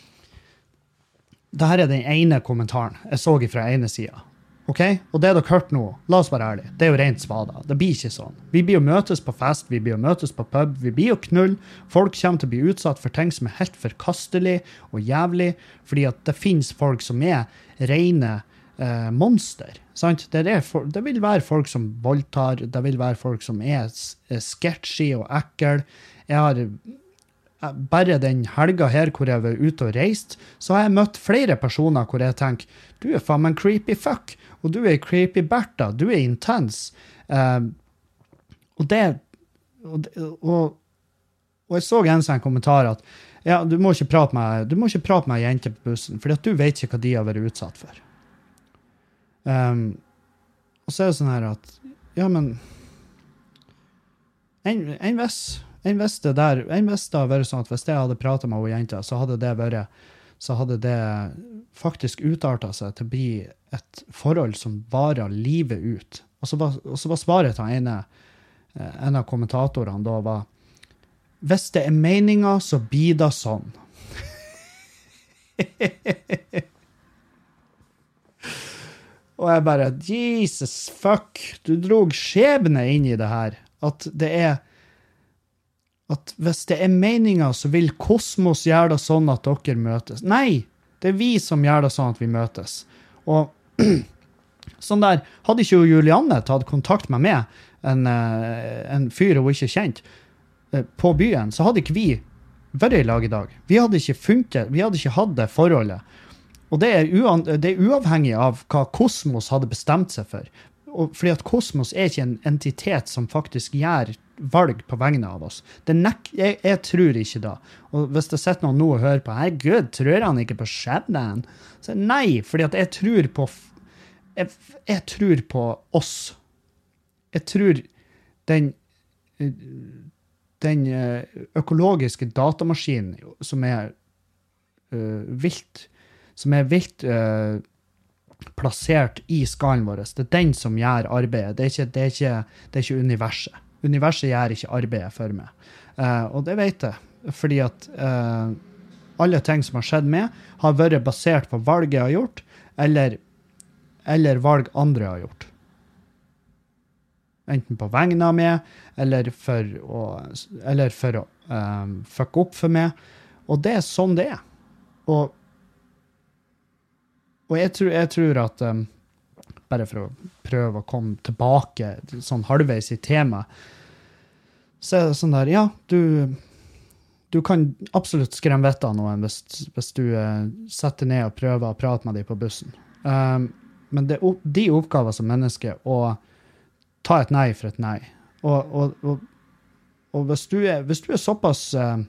det her er den ene kommentaren jeg så fra ene sida. Okay? Og det dere hørte nå, la oss være ærlige, det er jo rent svada. Det blir ikke sånn. Vi blir å møtes på fest, vi blir å møtes på pub, vi blir å knulle. Folk kommer til å bli utsatt for ting som er helt forkastelig og jævlig, fordi at det finnes folk som er rene eh, monster. Sant? Det, for, det, vil være folk som voldtar, det vil være folk som er, er sketchy og ekle. Jeg har eh, bare den helga her hvor jeg var ute og reist, så har jeg møtt flere personer hvor jeg tenker du er faen meg en creepy fuck, og du er creepy Bertha, du er intens. Um, og det og, og, og, jeg så en sånn kommentar at ja, du må ikke prate med, du ei jente på bussen, for du vet ikke hva de har vært utsatt for. Um, og så er det sånn her at Ja, men En, en viss en hvis det der, en hvis det hadde vært sånn at hvis jeg hadde prata med ei jente, så hadde det vært så hadde det faktisk utarta seg til å bli et forhold som varer livet ut. Og så var, og så var svaret til ene, eh, en av kommentatorene da var Hvis det er meninga, så blir det sånn. Og jeg bare Jesus fuck! Du drog skjebne inn i det her. At det er At hvis det er meninga, så vil kosmos gjøre det sånn at dere møtes. Nei! Det er vi som gjør det sånn at vi møtes. Og sånn der, hadde ikke Julianne tatt kontakt med meg, en, eh, en fyr hun ikke kjente, eh, på byen, så hadde ikke vi vært i lag i dag. Vi hadde ikke funket, vi hadde ikke hatt det forholdet. Og det er, det er uavhengig av hva Kosmos hadde bestemt seg for. Og fordi at Kosmos er ikke en entitet som faktisk gjør valg på vegne av oss. Jeg, jeg tror ikke da. Og hvis det sitter noen nå og hører på Herregud, tror han ikke på skjebnen? Så nei, fordi jeg tror på jeg, jeg tror på oss. Jeg tror den eh, den eh, økologiske datamaskinen som er uh, vilt som er vilt uh, plassert i skallen vår, det er den som gjør arbeidet. Det er ikke, det er ikke, det er ikke universet. Universet gjør ikke arbeidet for meg. Uh, og det vet jeg, fordi at uh, alle ting som har skjedd med, har vært basert på valg jeg har gjort, eller, eller valg andre har gjort. Enten på vegne av meg, eller for å, eller for å um, fucke opp for meg. Og det er sånn det er. Og, og jeg, tror, jeg tror at um, Bare for å prøve å komme tilbake sånn halvveis i temaet, så er det sånn der Ja, du du kan absolutt skremme vettet av noen hvis, hvis du uh, setter ned og prøver å prate med dem på bussen. Um, men det de oppgaver som menneske å ta et nei for et nei. Og, og, og, og hvis, du er, hvis du er såpass uh,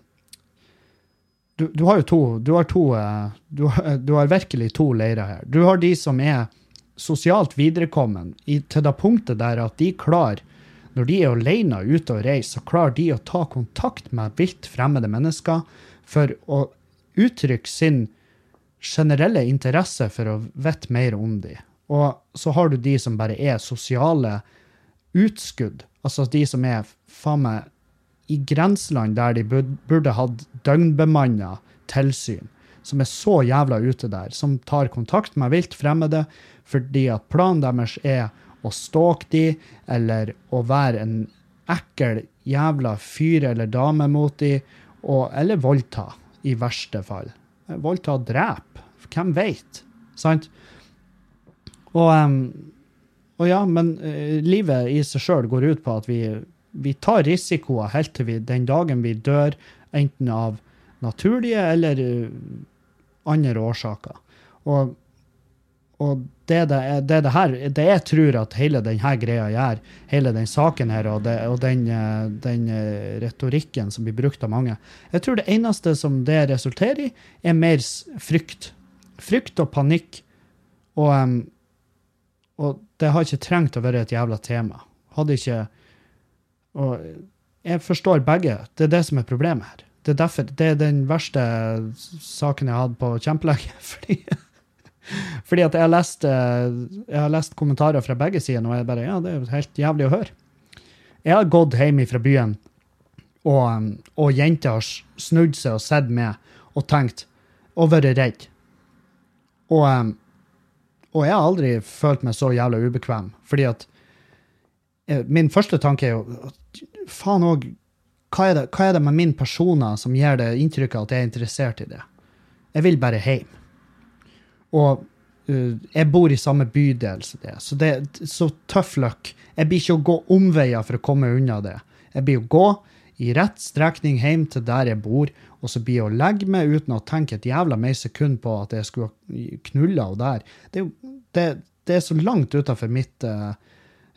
du, du har jo to Du har to uh, du, du har virkelig to leirer her. Du har de som er sosialt viderekommen i, til det punktet der at de klarer når de er alene ute og reiser, så klarer de å ta kontakt med vilt fremmede mennesker for å uttrykke sin generelle interesse for å vite mer om dem. Og så har du de som bare er sosiale utskudd, altså de som er faen meg i grenseland der de burde hatt døgnbemanna tilsyn, som er så jævla ute der, som tar kontakt med vilt fremmede fordi at planen deres er å stalke de, eller å være en ekkel jævla fyr eller dame mot de, og, eller voldta, i verste fall. Voldta og drepe. Hvem veit? Sant? Og, og ja, men eh, livet i seg sjøl går ut på at vi, vi tar risikoer helt til vi, den dagen vi dør, enten av naturlige eller eh, andre årsaker. Og, og det, det, det, det her det jeg tror at hele denne greia gjør, hele den saken her og, det, og den, eh, den eh, retorikken som blir brukt av mange Jeg tror det eneste som det resulterer i, er mer frykt. Frykt og panikk. Og, og det har ikke trengt å være et jævla tema. Hadde ikke Og jeg forstår begge. Det er det som er problemet her. Det er, derfor, det er den verste saken jeg har hatt på kjempelenge. Fordi, fordi at jeg har, lest, jeg har lest kommentarer fra begge sider, og jeg bare Ja, det er jo helt jævlig å høre. Jeg har gått hjem fra byen, og, og jenter har snudd seg og sett meg og tenkt og vært redd. Og, og jeg har aldri følt meg så jævla ubekvem, fordi at eh, min første tanke er jo faen òg, hva, hva er det med min personer som gir det inntrykket at jeg er interessert i det? Jeg vil bare hjem. Og uh, jeg bor i samme bydel som det, så det er så tøff løkk. Jeg blir ikke å gå omveier for å komme unna det. Jeg blir å gå i rett strekning hjem til der jeg bor, og så blir jeg å legge meg uten å tenke et jævla mer sekund på at jeg skulle ha knulla henne der. Det, det, det er så langt utafor mitt uh,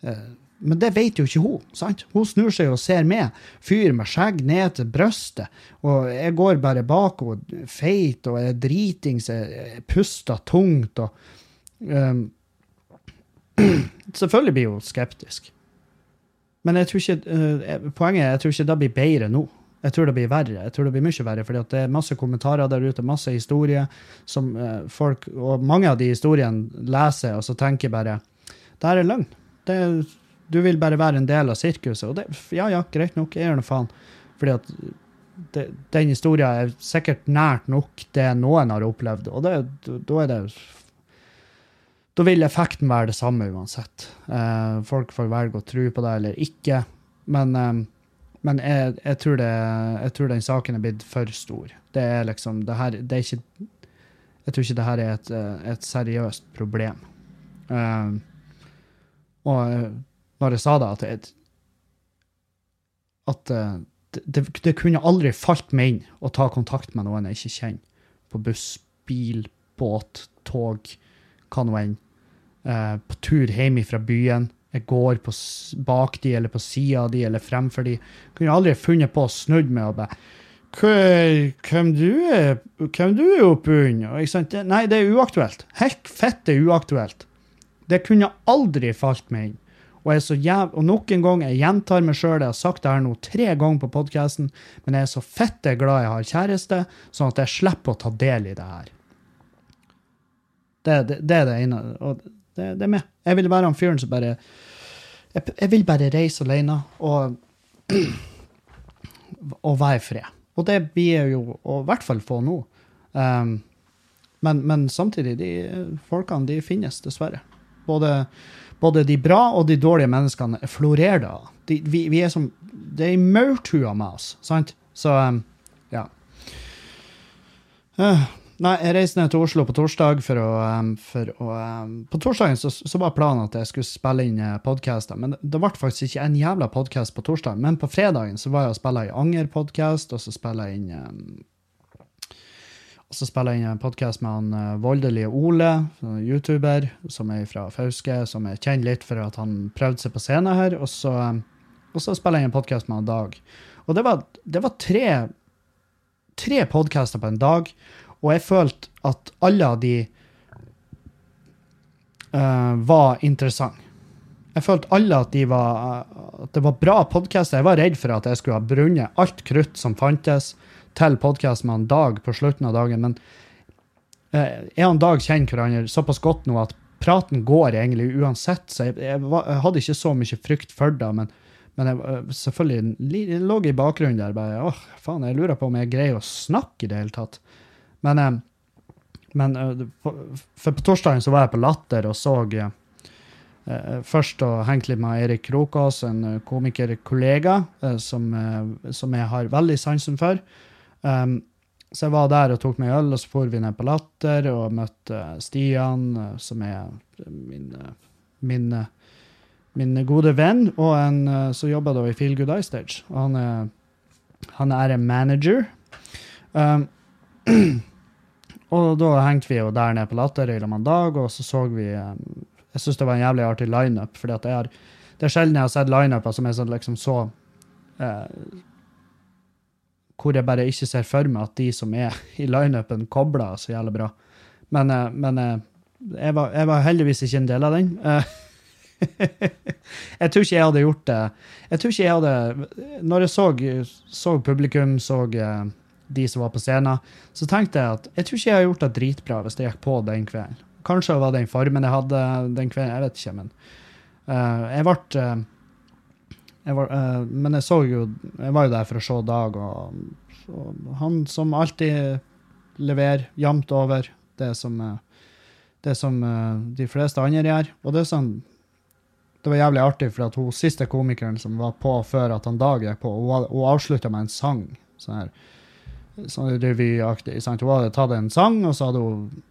uh, men det vet jo ikke hun. sant? Hun snur seg og ser meg, fyr med skjegg ned til brøstet, og jeg går bare bak og feit og er dritings, puster tungt og um, Selvfølgelig blir hun skeptisk. Men jeg tror ikke, uh, poenget er jeg tror ikke det blir bedre nå. Jeg tror det blir verre. Jeg tror det blir mye verre, fordi det er masse kommentarer der ute, masse historier som uh, folk Og mange av de historiene leser, og så tenker bare Det her er løgn. Det, du vil bare være en del av sirkuset. Og det, ja, ja, greit nok, jeg gjør nå faen. Fordi at det, den historien er sikkert nært nok det noen har opplevd, og da er det Da vil effekten være det samme uansett. Eh, folk får velge å tro på det eller ikke. Men, eh, men jeg, jeg, tror det, jeg tror den saken er blitt for stor. Det er liksom det her Det er ikke Jeg tror ikke det her er et, eh, et seriøst problem. Eh, og eh, når jeg sa det, at, jeg, at eh, det, det, det kunne aldri falt meg inn å ta kontakt med noen jeg ikke kjenner. På buss, bil, båt, tog, hva nå enn. Eh, på tur hjem fra byen. Jeg går på bak de, eller på sida de, eller fremfor de. Kunne aldri funnet på å snudd meg og bare hvem du er hvem du er oppunder? Det- Nei, det er uaktuelt. Helt fette uaktuelt. Det kunne aldri falt meg inn. Og, jeg er så jæv og nok en gang, jeg gjentar meg sjøl, jeg har sagt det her nå tre ganger på podkasten, men jeg er så fette glad jeg har kjæreste, sånn at jeg slipper å ta del i det her. Det, det, det er det ene. Og det, det er meg. Jeg vil være han fyren som bare jeg, jeg vil bare reise alene og, og være i fred. Og det blir jeg jo og i hvert fall få nå. Um, men, men samtidig, de folkene de finnes, dessverre. Både, både de bra og de dårlige menneskene florerer da. De, vi, vi er som Det er maurtua med oss, sant? Så um, ja. Uh, nei, jeg reiste ned til Oslo på torsdag for å, um, for å um, På torsdagen så, så var planen at jeg skulle spille inn uh, podcaster, men det, det ble faktisk ikke en jævla podkast på torsdag. Men på fredagen så var jeg og spilla i Anger-podkast, og så spilla jeg inn og så spiller jeg inn en podkast med han uh, voldelige Ole, en YouTuber, som er fra Fauske, som jeg kjenner litt for at han prøvde seg på scenen her. Og så, um, og så spiller jeg inn en podkast med han Dag. Og det var, det var tre, tre podkaster på en dag, og jeg følte at alle av de uh, var interessante. Jeg følte alle at, de var, at det var bra podkaster. Jeg var redd for at jeg skulle ha brunnet alt krutt som fantes til podkast med en Dag på slutten av dagen, men eh, jeg og Dag kjenner hverandre såpass godt nå at praten går egentlig uansett, så jeg, jeg, jeg hadde ikke så mye frykt for det, men, men jeg, eh, selvfølgelig lå i bakgrunnen der bare åh, faen, jeg lurer på om jeg greier å snakke i det hele tatt. Men, eh, men eh, for på torsdagen så var jeg på Latter og så eh, først og hengt litt med Erik Krokås, en komikerkollega eh, som, som jeg har veldig sansen for. Um, så jeg var der og tok meg øl, og så for vi ned på Latter og møtte Stian, eh, som er min, eh, min, eh, min gode venn, og en som jobber da i Feel Good Eye Stage. Og han er, han er en manager. Um, og da hengte vi jo der nede på Latter i lag en dag, og så så vi Jeg syns det var en jævlig artig lineup, for det er sjelden jeg har sett lineuper som er sånn liksom så eh, hvor jeg bare ikke ser for meg at de som er i lineupen, kobler så jævlig bra. Men, eh, men eh, jeg, var, jeg var heldigvis ikke en del av den. Eh, jeg tror ikke jeg hadde gjort det. Jeg tror ikke jeg hadde Når jeg så, så publikum, så de som var på scenen, så tenkte jeg at jeg tror ikke jeg hadde gjort det dritbra hvis jeg gikk på den kvelden. Kanskje det var den formen jeg hadde den kvelden, jeg vet ikke, men uh, jeg ble eh, jeg var, uh, men jeg så jo Jeg var jo der for å se Dag, og, og han som alltid leverer jevnt over det som, eh, det som eh, de fleste andre gjør. Og det er sånn Det var jævlig artig, for at hun siste komikeren som var på før at han Dag gikk på, hun, hun avslutta med en sang. Sånn her sånn revyaktig. Hun hadde tatt en sang, og så hadde hun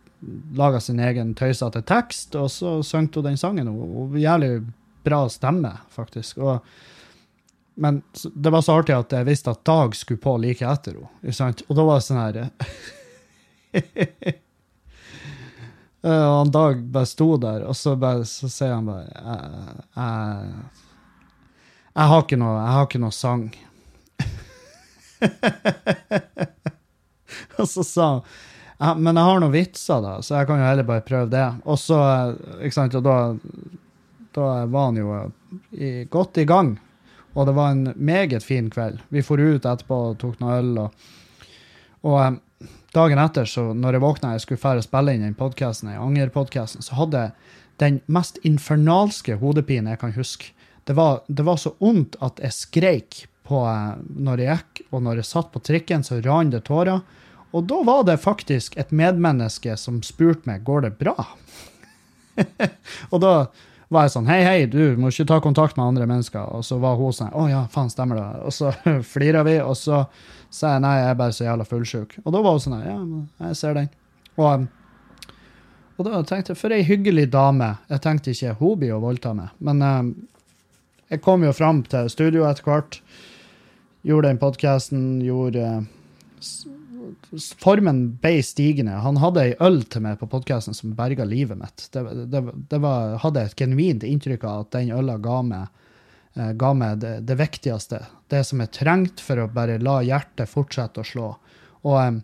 laga sin egen tøysete tekst, og så sang hun den sangen. Hun, hun Jævlig bra stemme, faktisk. Og men det var så artig at jeg visste at Dag skulle på like etter henne. Og da var det sånn her Eh, Og han Dag bare sto der, og så, bare, så sier han bare jeg, jeg, jeg, har ikke noe, jeg har ikke noe sang. og så sa han men jeg har noen vitser, da, så jeg kan jo heller bare prøve det. Og så, eh, ikke sant, og da, da var han jo i, godt i gang. Og det var en meget fin kveld. Vi for ut etterpå og tok noe øl. Og, og em, dagen etter, så når jeg våkna jeg skulle fære spille inn den podkasten, Anger-podkasten, så hadde jeg den mest infernalske hodepinen jeg kan huske. Det var, det var så vondt at jeg skreik på, eh, når jeg gikk, og når jeg satt på trikken, så rant det tårer. Og da var det faktisk et medmenneske som spurte meg går det bra. og da var jeg sånn Hei, hei, du må ikke ta kontakt med andre mennesker. Og så var hun sånn Å ja, faen, stemmer det. Og så flira vi, og så sa jeg nei, jeg er bare så jævla fullsjuk. Og da var hun sånn Ja, jeg ser den. Og um, Og da tenkte jeg, for ei hyggelig dame. Jeg tenkte ikke hun blir å voldta meg. Men eh, jeg kom jo fram til studio etter hvert. Gjorde den podkasten, gjorde s- Formen ble stigende. Han hadde ei øl til meg på podkasten som berga livet mitt. Det, det, det var, hadde et genuint inntrykk av at den øla ga meg, eh, ga meg det, det viktigste. Det som er trengt for å bare la hjertet fortsette å slå. Og eh,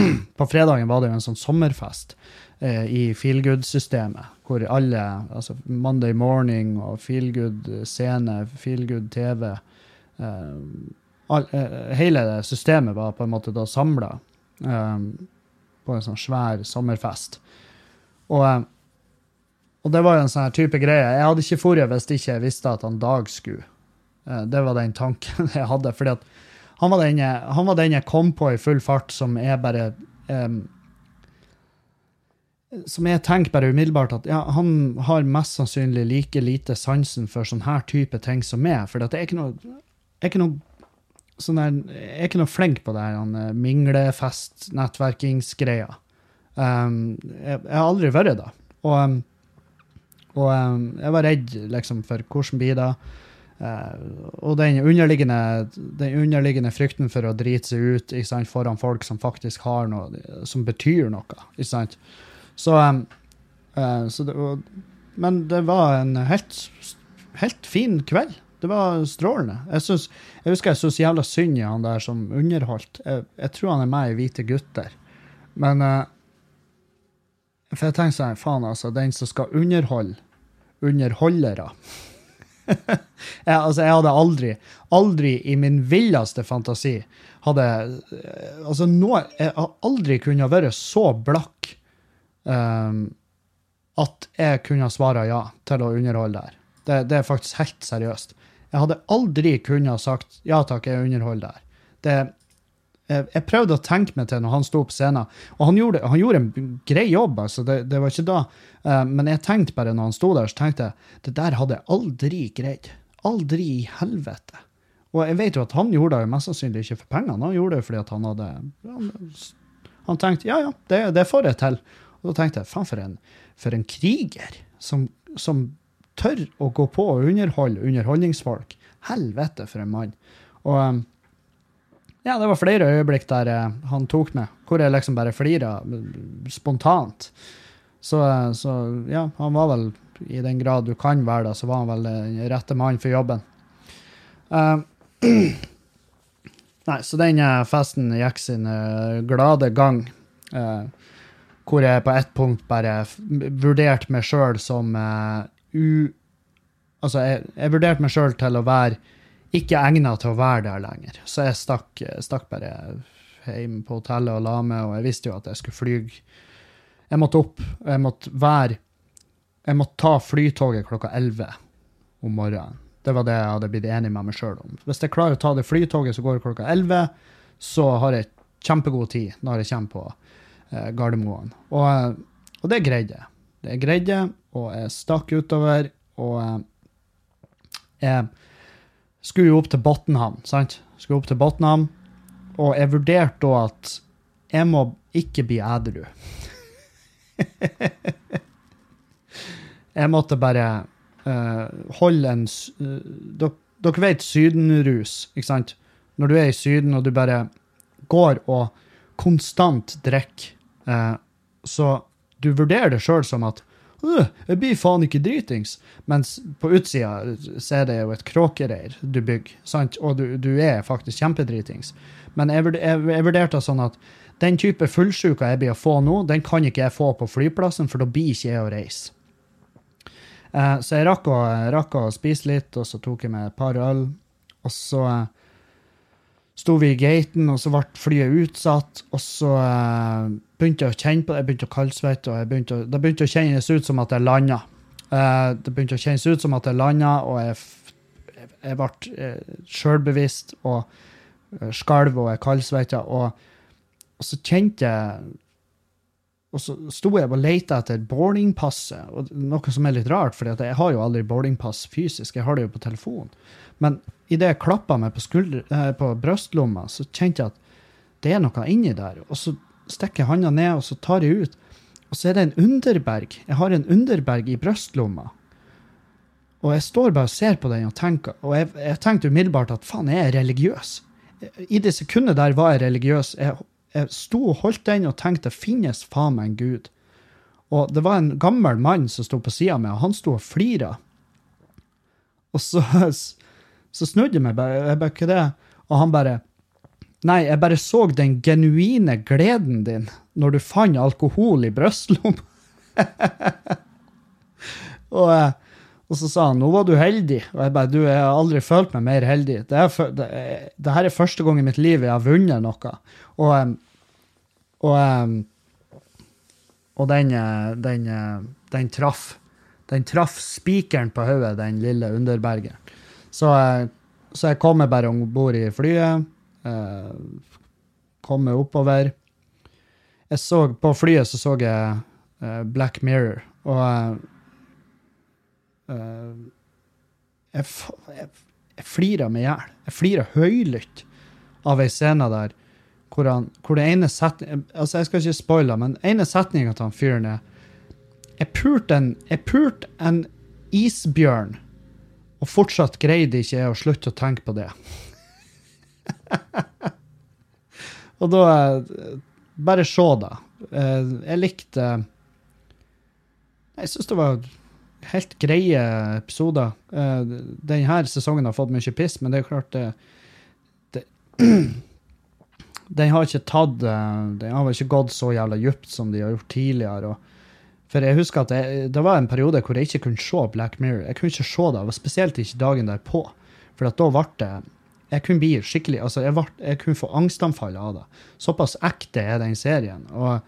på fredagen var det jo en sånn sommerfest eh, i Feelgood-systemet, hvor alle, altså Monday Morning og Feelgood scene, Feelgood TV eh, all, eh, Hele det systemet var på en måte da samla um, på en sånn svær sommerfest. Og, eh, og det var jo en sånn type greie. Jeg hadde ikke dratt hvis ikke jeg visste at han Dag skulle. Eh, det var den tanken jeg hadde. fordi at han var den jeg, han var den jeg kom på i full fart, som er bare um, Som jeg tenker bare umiddelbart at ja, han har mest sannsynlig like lite sansen for sånn her type ting som meg. For det er ikke noe, er ikke noe sånn der, jeg er ikke noe flink på det her eh, minglefest, nettverkingsgreia. Um, jeg, jeg har aldri vært det. Og, um, og um, jeg var redd liksom, for hvordan blir det. Uh, og den underliggende, den underliggende frykten for å drite seg ut sant, foran folk som faktisk har noe som betyr noe. Ikke sant? Så, um, uh, så det og, Men det var en helt, helt fin kveld. Det var strålende. Jeg, synes, jeg husker jeg syntes jævla synd i han der som underholdt. Jeg, jeg tror han er med i Hvite gutter. Men uh, For jeg tenker sånn, faen altså, den som skal underholde underholdere jeg, altså, jeg hadde aldri, aldri i min villeste fantasi hadde eh, Altså, nå, jeg har aldri kunnet være så blakk um, at jeg kunne svare ja til å underholde der. Det, det er faktisk helt seriøst. Jeg hadde aldri kunnet sagt ja takk, jeg underholder der. Det, jeg, jeg prøvde å tenke meg til når han sto på scenen, og han gjorde, han gjorde en grei jobb. altså, det, det var ikke da, eh, Men jeg tenkte bare når han sto der, så tenkte jeg det der hadde jeg aldri greid. Aldri i helvete. Og jeg vet jo at han gjorde det mest sannsynlig ikke for pengene, han gjorde det fordi at han hadde Han, han tenkte ja, ja, det, det får jeg til. Og da tenkte jeg faen, for for en kriger som, som tør å gå på og underholde underholdningsfolk. Helvete, for en mann. Og um, ja, det var flere øyeblikk der eh, han tok meg, hvor jeg liksom bare flira mm, spontant. Så, eh, så ja, han var vel, i den grad du kan være det, så var han vel den rette mannen for jobben. Eh, nei, så den eh, festen gikk sin eh, glade gang. eh, hvor jeg på ett punkt bare vurderte meg sjøl som eh, u... Altså, jeg, jeg vurderte meg sjøl til å være ikke egna til å være der lenger. Så jeg stakk, stakk bare hjem på hotellet og la meg, og jeg visste jo at jeg skulle fly. Jeg måtte opp. og Jeg måtte være Jeg måtte ta flytoget klokka 11 om morgenen. Det var det jeg hadde blitt enig med meg sjøl om. Hvis jeg klarer å ta det flytoget som går klokka 11, så har jeg kjempegod tid når jeg kommer på eh, Gardermoen. Og, og det greide jeg. Det greide jeg, og jeg stakk utover, og eh, jeg skulle jo opp til Botnhamn, sant? Skulle opp til Botnhamn, og jeg vurderte da at jeg må ikke bli edru. jeg måtte bare uh, holde en eh, dere, dere vet sydenrus, ikke sant? Når du er i Syden og du bare går og konstant drikker, uh, så du vurderer det sjøl som at «Øh, jeg blir faen ikke dritings. Mens på utsida så er det jo et kråkereir du bygger, sant? og du, du er faktisk kjempedritings. Men jeg, vurderte sånn at den type fullsjuka jeg blir å få nå, den kan ikke jeg få på flyplassen, for da blir ikke jeg å reise. Eh, så jeg rakk å, rakk å spise litt, og så tok jeg meg et par øl. Og så eh, sto vi i gaten, og så ble flyet utsatt. Og så uh, begynte jeg å kjenne på det, jeg begynte å kaldsvette, og begynte det begynte å kjennes ut som at jeg landa. Uh, det begynte å kjennes ut som at jeg landa, og jeg, jeg- jeg ble uh, sjølbevisst og skalv og jeg kaldsvetta. Og, og så kjente jeg og så sto jeg og lette etter boardingpasset, noe som er litt rart, for jeg har jo aldri boardingpass fysisk, jeg har det jo på telefonen. Men idet jeg klappa meg på, skulder, eh, på brystlomma, så kjente jeg at det er noe inni der. Og så stikker jeg handa ned, og så tar jeg ut, og så er det en underberg. Jeg har en underberg i brystlomma. Og jeg står bare og ser på den og tenker, og jeg, jeg tenkte umiddelbart at faen, jeg er religiøs. I det sekundet der var jeg religiøs. Jeg, jeg sto og holdt den og tenkte finnes faen meg en gud. Og det var en gammel mann som sto på sida mi, og han sto og flira. Og så, så snudde jeg meg bare, jeg bare, hva det? Og han bare Nei, jeg bare så den genuine gleden din når du fant alkohol i brystlomma. og, eh, og så sa han nå var du heldig. Og jeg bare du, jeg har aldri følt meg mer heldig. Det, er, det, det her er første gang i mitt liv jeg har vunnet noe. Og, eh, og, eh, og den, den, den traff. Den traff spikeren på hodet, den lille underbergen. Så, så jeg kommer bare om bord i flyet. Eh, komme oppover. Jeg så, på flyet så så jeg eh, Black Mirror, og eh, jeg, jeg, jeg flirer meg i hjel. Jeg flirer høylytt av ei scene der hvor, han, hvor det ene setning, altså Jeg skal ikke spoile, men ene setninga til han fyren er Jeg pulte en, en isbjørn, og fortsatt greide ikke jeg å slutte å tenke på det. og da Bare se, da. Eh, jeg likte Jeg syns det var helt greie episoder. Eh, Denne sesongen har fått mye piss, men det er klart det, det Den har ikke tatt eh, Den har ikke gått så jævla djupt som de har gjort tidligere. For jeg husker at det, det, var en periode hvor jeg ikke kunne se Black Mirror. Jeg kunne ikke se det, og spesielt ikke dagen derpå. For da ble det jeg kunne bli skikkelig, altså jeg, ble, jeg kunne få angstanfall av det. Såpass ekte er den serien. Og,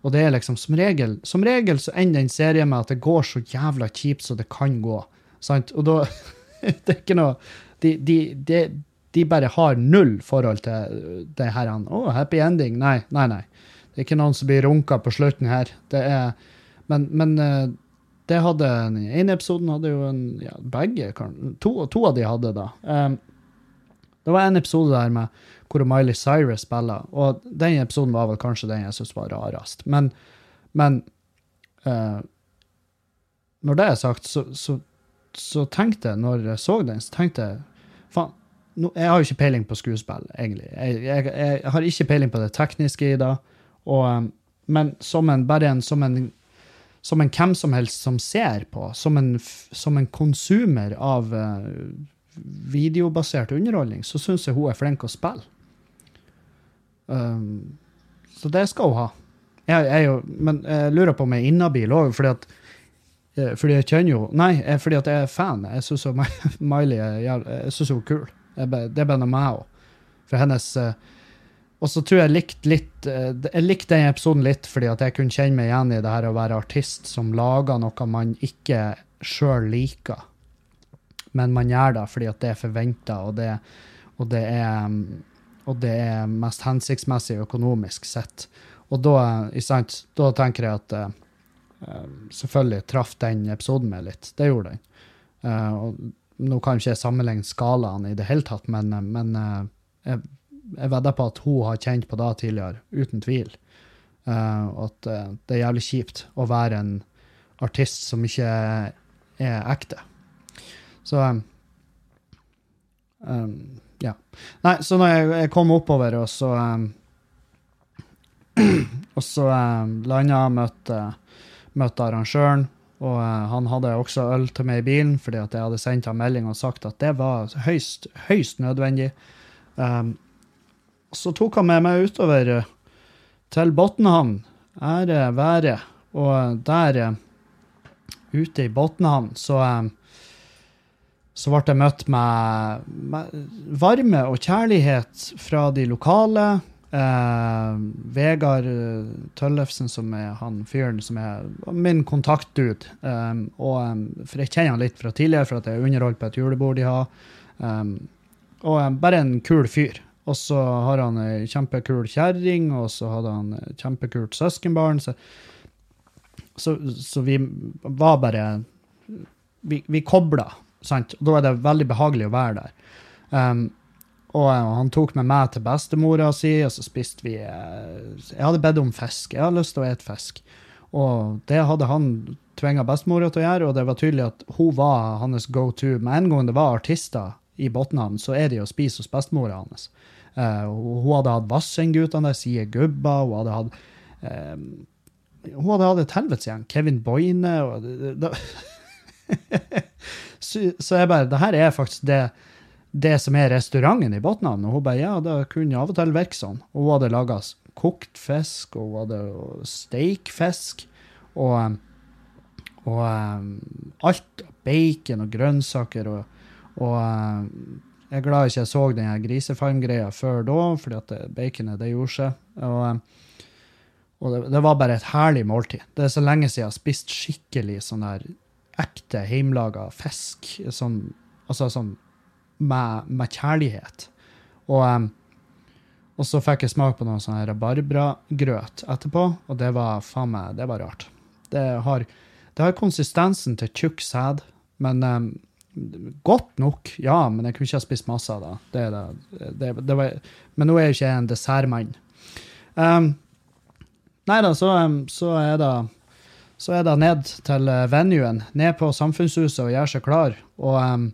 og det er liksom som regel Som regel så ender den serien med at det går så jævla kjipt så det kan gå. Sant? Og da Det er ikke noe de, de, de, de, bare har null forhold til det her. Å, oh, happy ending. Nei, nei, nei. Det er ikke noen som blir runka på slutten her. Det er Men, men eh, det hadde Den ene episoden hadde jo en ja, Begge, to, to av de hadde da. Um, det var en episode der med hvor Miley Cyrus spiller, og den episoden var vel kanskje den jeg syntes var rarest. Men, men uh, når det er sagt, så, så, så, tenkte jeg, når jeg så den, så tenkte jeg faen, no, jeg har jo ikke peiling på skuespill, egentlig. Jeg, jeg, jeg, har ikke peiling på det tekniske i det. Og, men som en, bare en, som en som en hvem som helst som ser på, som en, som en konsumer av uh, videobasert underholdning, så syns jeg hun er flink å spille. Um, så det skal hun ha. Jeg, jeg men jeg lurer på om jeg er inhabil òg, fordi eh, fordi jeg kjenner jo Nei, fordi at jeg er fan. Jeg syns Miley er, jeg synes hun er kul. det er bare meg òg. For hennes uh, Og så tror jeg likte litt uh, Jeg likte den episoden litt fordi at jeg kunne kjenne meg igjen i det her å være artist som lager noe man ikke sjøl liker men man gjør det fordi at det er forventa, og, og, og, det er mest hensiktsmessig økonomisk sett. Og da, sant, da tenker jeg at uh, selvfølgelig traff den episoden meg litt. Det gjorde den. Nå kan ikke jeg sammenligne skalaen i det hele tatt, men, men jeg, jeg vedder på at hun har kjent på det tidligere, uten tvil. Uh, at det er jævlig kjipt å være en artist som ikke er ekte. Så um, Ja. Nei, så når jeg, jeg kom oppover, og så um, Og så um, landa møtte, møtte arrangøren, og uh, han hadde også øl til meg i bilen, fordi at jeg hadde sendt ham melding og sagt at det var høyst, høyst nødvendig. Um, så tok han med meg utover uh, til Botnhamn. Ære være. Og der, uh, ute i Botnhamn så så ble jeg møtt med, med, varme og kjærlighet fra de lokale. Eh, Vegard eh, Tøllefsen, som er han fyren som er min kontaktdude. Eh, og, for jeg kjenner han litt fra tidligere, for at jeg underholdt på et julebord de har. Eh, og bare en kul fyr. Og så har han ei kjempekul kjerring, og så hadde han kjempekult søskenbarn. Så, så, så, vi var bare Vi, vi kobla Sant? Og da er det veldig behagelig å være der. Um, og han tok med meg til bestemora si, og så spiste vi eh, Jeg hadde bedt om fisk. Jeg hadde lyst til å spise fisk. Og det hadde han tvinga bestemora til å gjøre, og det var tydelig at hun var hans go to. Med en gang det var artister i Botnhamn, så er det jo å spise hos bestemora hans. Eh, hun hadde hatt Vassendgutene der, Sie Gubba, hun hadde hatt eh, Hun hadde hatt et helvetesgjeng. Kevin Boine og det, så, så jeg bare Det her er faktisk det, det som er restauranten i Botnan. Og hun bare ja, det kunne av og til virke sånn. Og hun hadde laga kokt fisk, og hun hadde steikfisk. Og, og um, alt. Bacon og grønnsaker. Og, og um, jeg er glad ikke jeg så den grisefarmgreia før da, fordi at baconet det gjorde seg. Og, um, og det, det, var bare et herlig måltid. Det er så lenge siden jeg har spist skikkelig sånn der ekte hjemmelaga fisk. Sånn, altså sånn med, med kjærlighet. Og, um, og så fikk jeg smak på noe sånn rabarbragrøt etterpå, og det var faen meg Det var rart. Det har, det har konsistensen til tjukk sæd, men godt nok, ja, men jeg kunne ikke ha spist masse av det. det, det, det, det var, men nå er jo ikke en dessertmann. Um, nei da, så, så, er det så er det ned til venuen, ned på Samfunnshuset og gjøre seg klar og, um,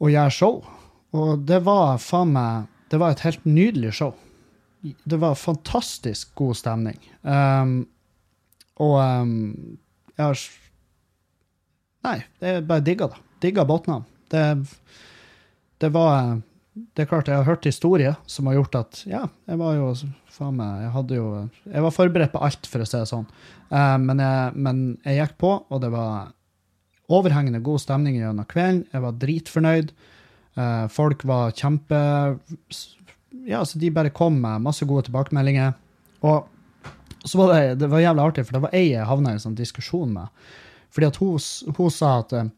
og gjøre show. Og det var faen meg Det var et helt nydelig show. Det var fantastisk god stemning. Um, og um, jeg har Nei, det er bare digga da. Digga Botnhamn. Det, det var Det er klart, jeg har hørt historier som har gjort at Ja, jeg var jo faen meg Jeg hadde jo Jeg var forberedt på alt, for å si det sånn. Uh, men, jeg, men, jeg, gikk på, og det var overhengende god stemning gjennom kvelden. Jeg var dritfornøyd. Uh, folk var kjempe Ja, så de bare kom med masse gode tilbakemeldinger. Og så var det, det var jævlig artig, for det var ei jeg havna i en sånn diskusjon med. Fordi at hun, hun sa at uh,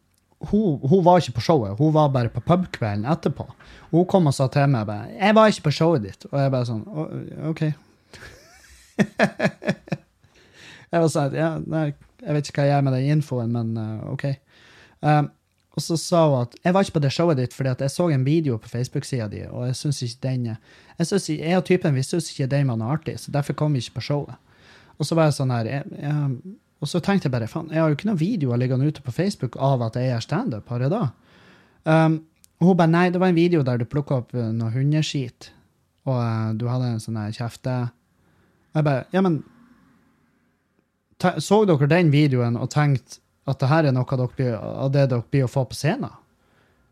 hun, hun, var ikke på showet, hun var bare på pubkvelden etterpå. Og hun kom og sa til meg bare, 'Jeg var ikke på showet ditt.' Og jeg bare sånn OK. jeg var sånn, ja, nei, jeg vet ikke hva jeg gjør med den infoen, men uh, OK. Um, og så sa hun at jeg var ikke på det showet ditt fordi at jeg så en video på Facebook-sida di, og jeg syns ikke den Jeg, synes, jeg og typen vi syns ikke den var noe artig, så derfor kom vi ikke på showet. Og så var jeg sånn her jeg, jeg, og så tenkte jeg bare faen, jeg har jo ikke noen videoer liggende ute på Facebook av at jeg gjør standup. Har jeg da? Um, og hun bare nei, det var en video der du plukka opp uh, noe hundeskit, og uh, du hadde en sånn kjefte... Jeg bare Ja, men Så dere den videoen og tenkte at det her er noe dere av det dere blir å få på scenen?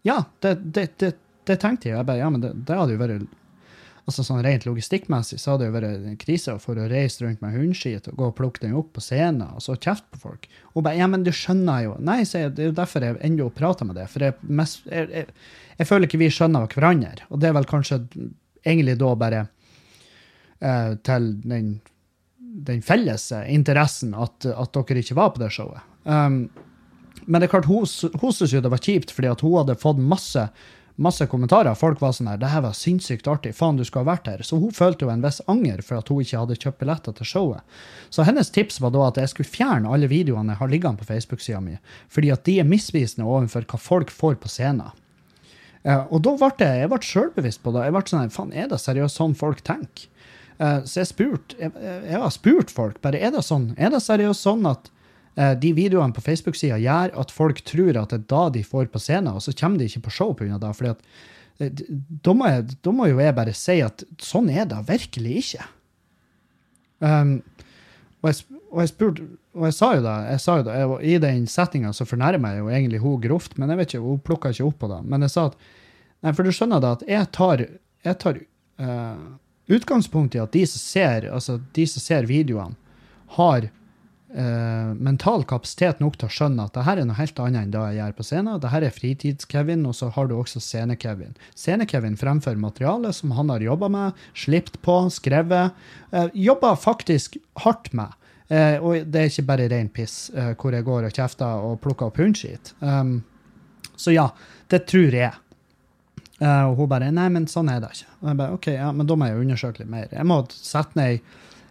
Ja, det, det, det, det tenkte jeg. Jeg bare, ja, men det hadde jo vært altså sånn Rent logistikkmessig så hadde det jo vært en krise for å reise rundt med hundeskit og gå og plukke den opp på scenen og så kjefte på folk. Og bare, ja, men du skjønner jo. Nei, sier jeg, det er jo derfor jeg ennå prater med deg. For jeg, jeg, jeg, jeg, føler ikke vi skjønner hverandre. Og det er vel kanskje egentlig da bare eh, til den, den felles interessen at, at, dere ikke var på det showet. Um, men det er klart, hun, hun syntes jo det var kjipt, fordi at hun hadde fått masse masse kommentarer. Folk var sånn her 'Det her var sinnssykt artig. Faen, du skulle ha vært her.' Så hun følte jo en viss anger for at hun ikke hadde kjøpt billetter til showet. Så hennes tips var da at jeg skulle fjerne alle videoene jeg har liggende på Facebook-sida mi, fordi at de er misvisende overfor hva folk får på scenen. Uh, og da ble jeg, jeg sjølbevisst på det. Jeg ble sånn Faen, er det seriøst sånn folk tenker? Uh, så jeg spurte jeg, jeg, har spurt folk bare, er det sånn, er det seriøst sånn at de videoene på Facebook-sida gjør at folk tror at det er da de får på scenen, og så kommer de ikke på show pga. det. fordi at eh, da må, jeg, da må, jo jeg bare si at sånn er det virkelig ikke. Um, og, jeg, og, jeg, spurte, og jeg sa jo det, jeg sa jo det jeg, I den settinga så fornærmer jeg jo egentlig hun grovt, men jeg vet ikke, hun plukka ikke opp på det. Men jeg sa at Nei, for du skjønner da at jeg tar, jeg tar uh, utgangspunkt i at de som ser, altså de som ser videoene, har uh, mental kapasitet nok til å skjønne at det her er noe helt annet enn det jeg gjør på scenen. Det her er fritids-Kevin, og så har du også scene-Kevin. Scene-Kevin fremfører materiale som han har jobba med, slipt på, skrevet. Uh, eh, jobba faktisk hardt med. Uh, og det er ikke bare ren piss uh, hvor jeg går og kjefter og plukker opp hundskit. Um, så ja, det tror jeg. Og hun bare Nei, men sånn er det ikke. Og jeg bare, ok, ja, Men da må jeg undersøke litt mer. Jeg må sette ned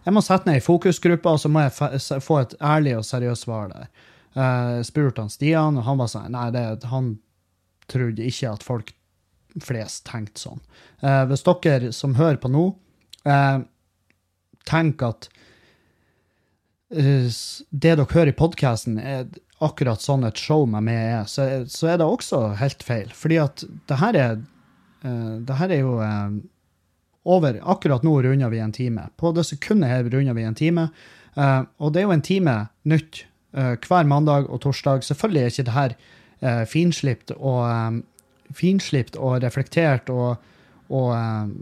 jeg må sette ned ei fokusgruppe, og så må jeg få et ærlig og seriøst svar der. Uh, spurte han Stian, og han var sånn Nei, det, han trodde ikke at folk flest tenkte sånn. Uh, hvis dere som hører på nå, uh, tenker at uh, det dere hører i podkasten, er akkurat sånn et show med meg er, så, så er det også helt feil. Fordi at det her er Det her er jo over Akkurat nå runder vi en time. På det sekundet her runder vi en time. Uh, og det er jo en time nytt uh, hver mandag og torsdag. Selvfølgelig er ikke det her uh, finslipt og um, finslipt og reflektert og, og um,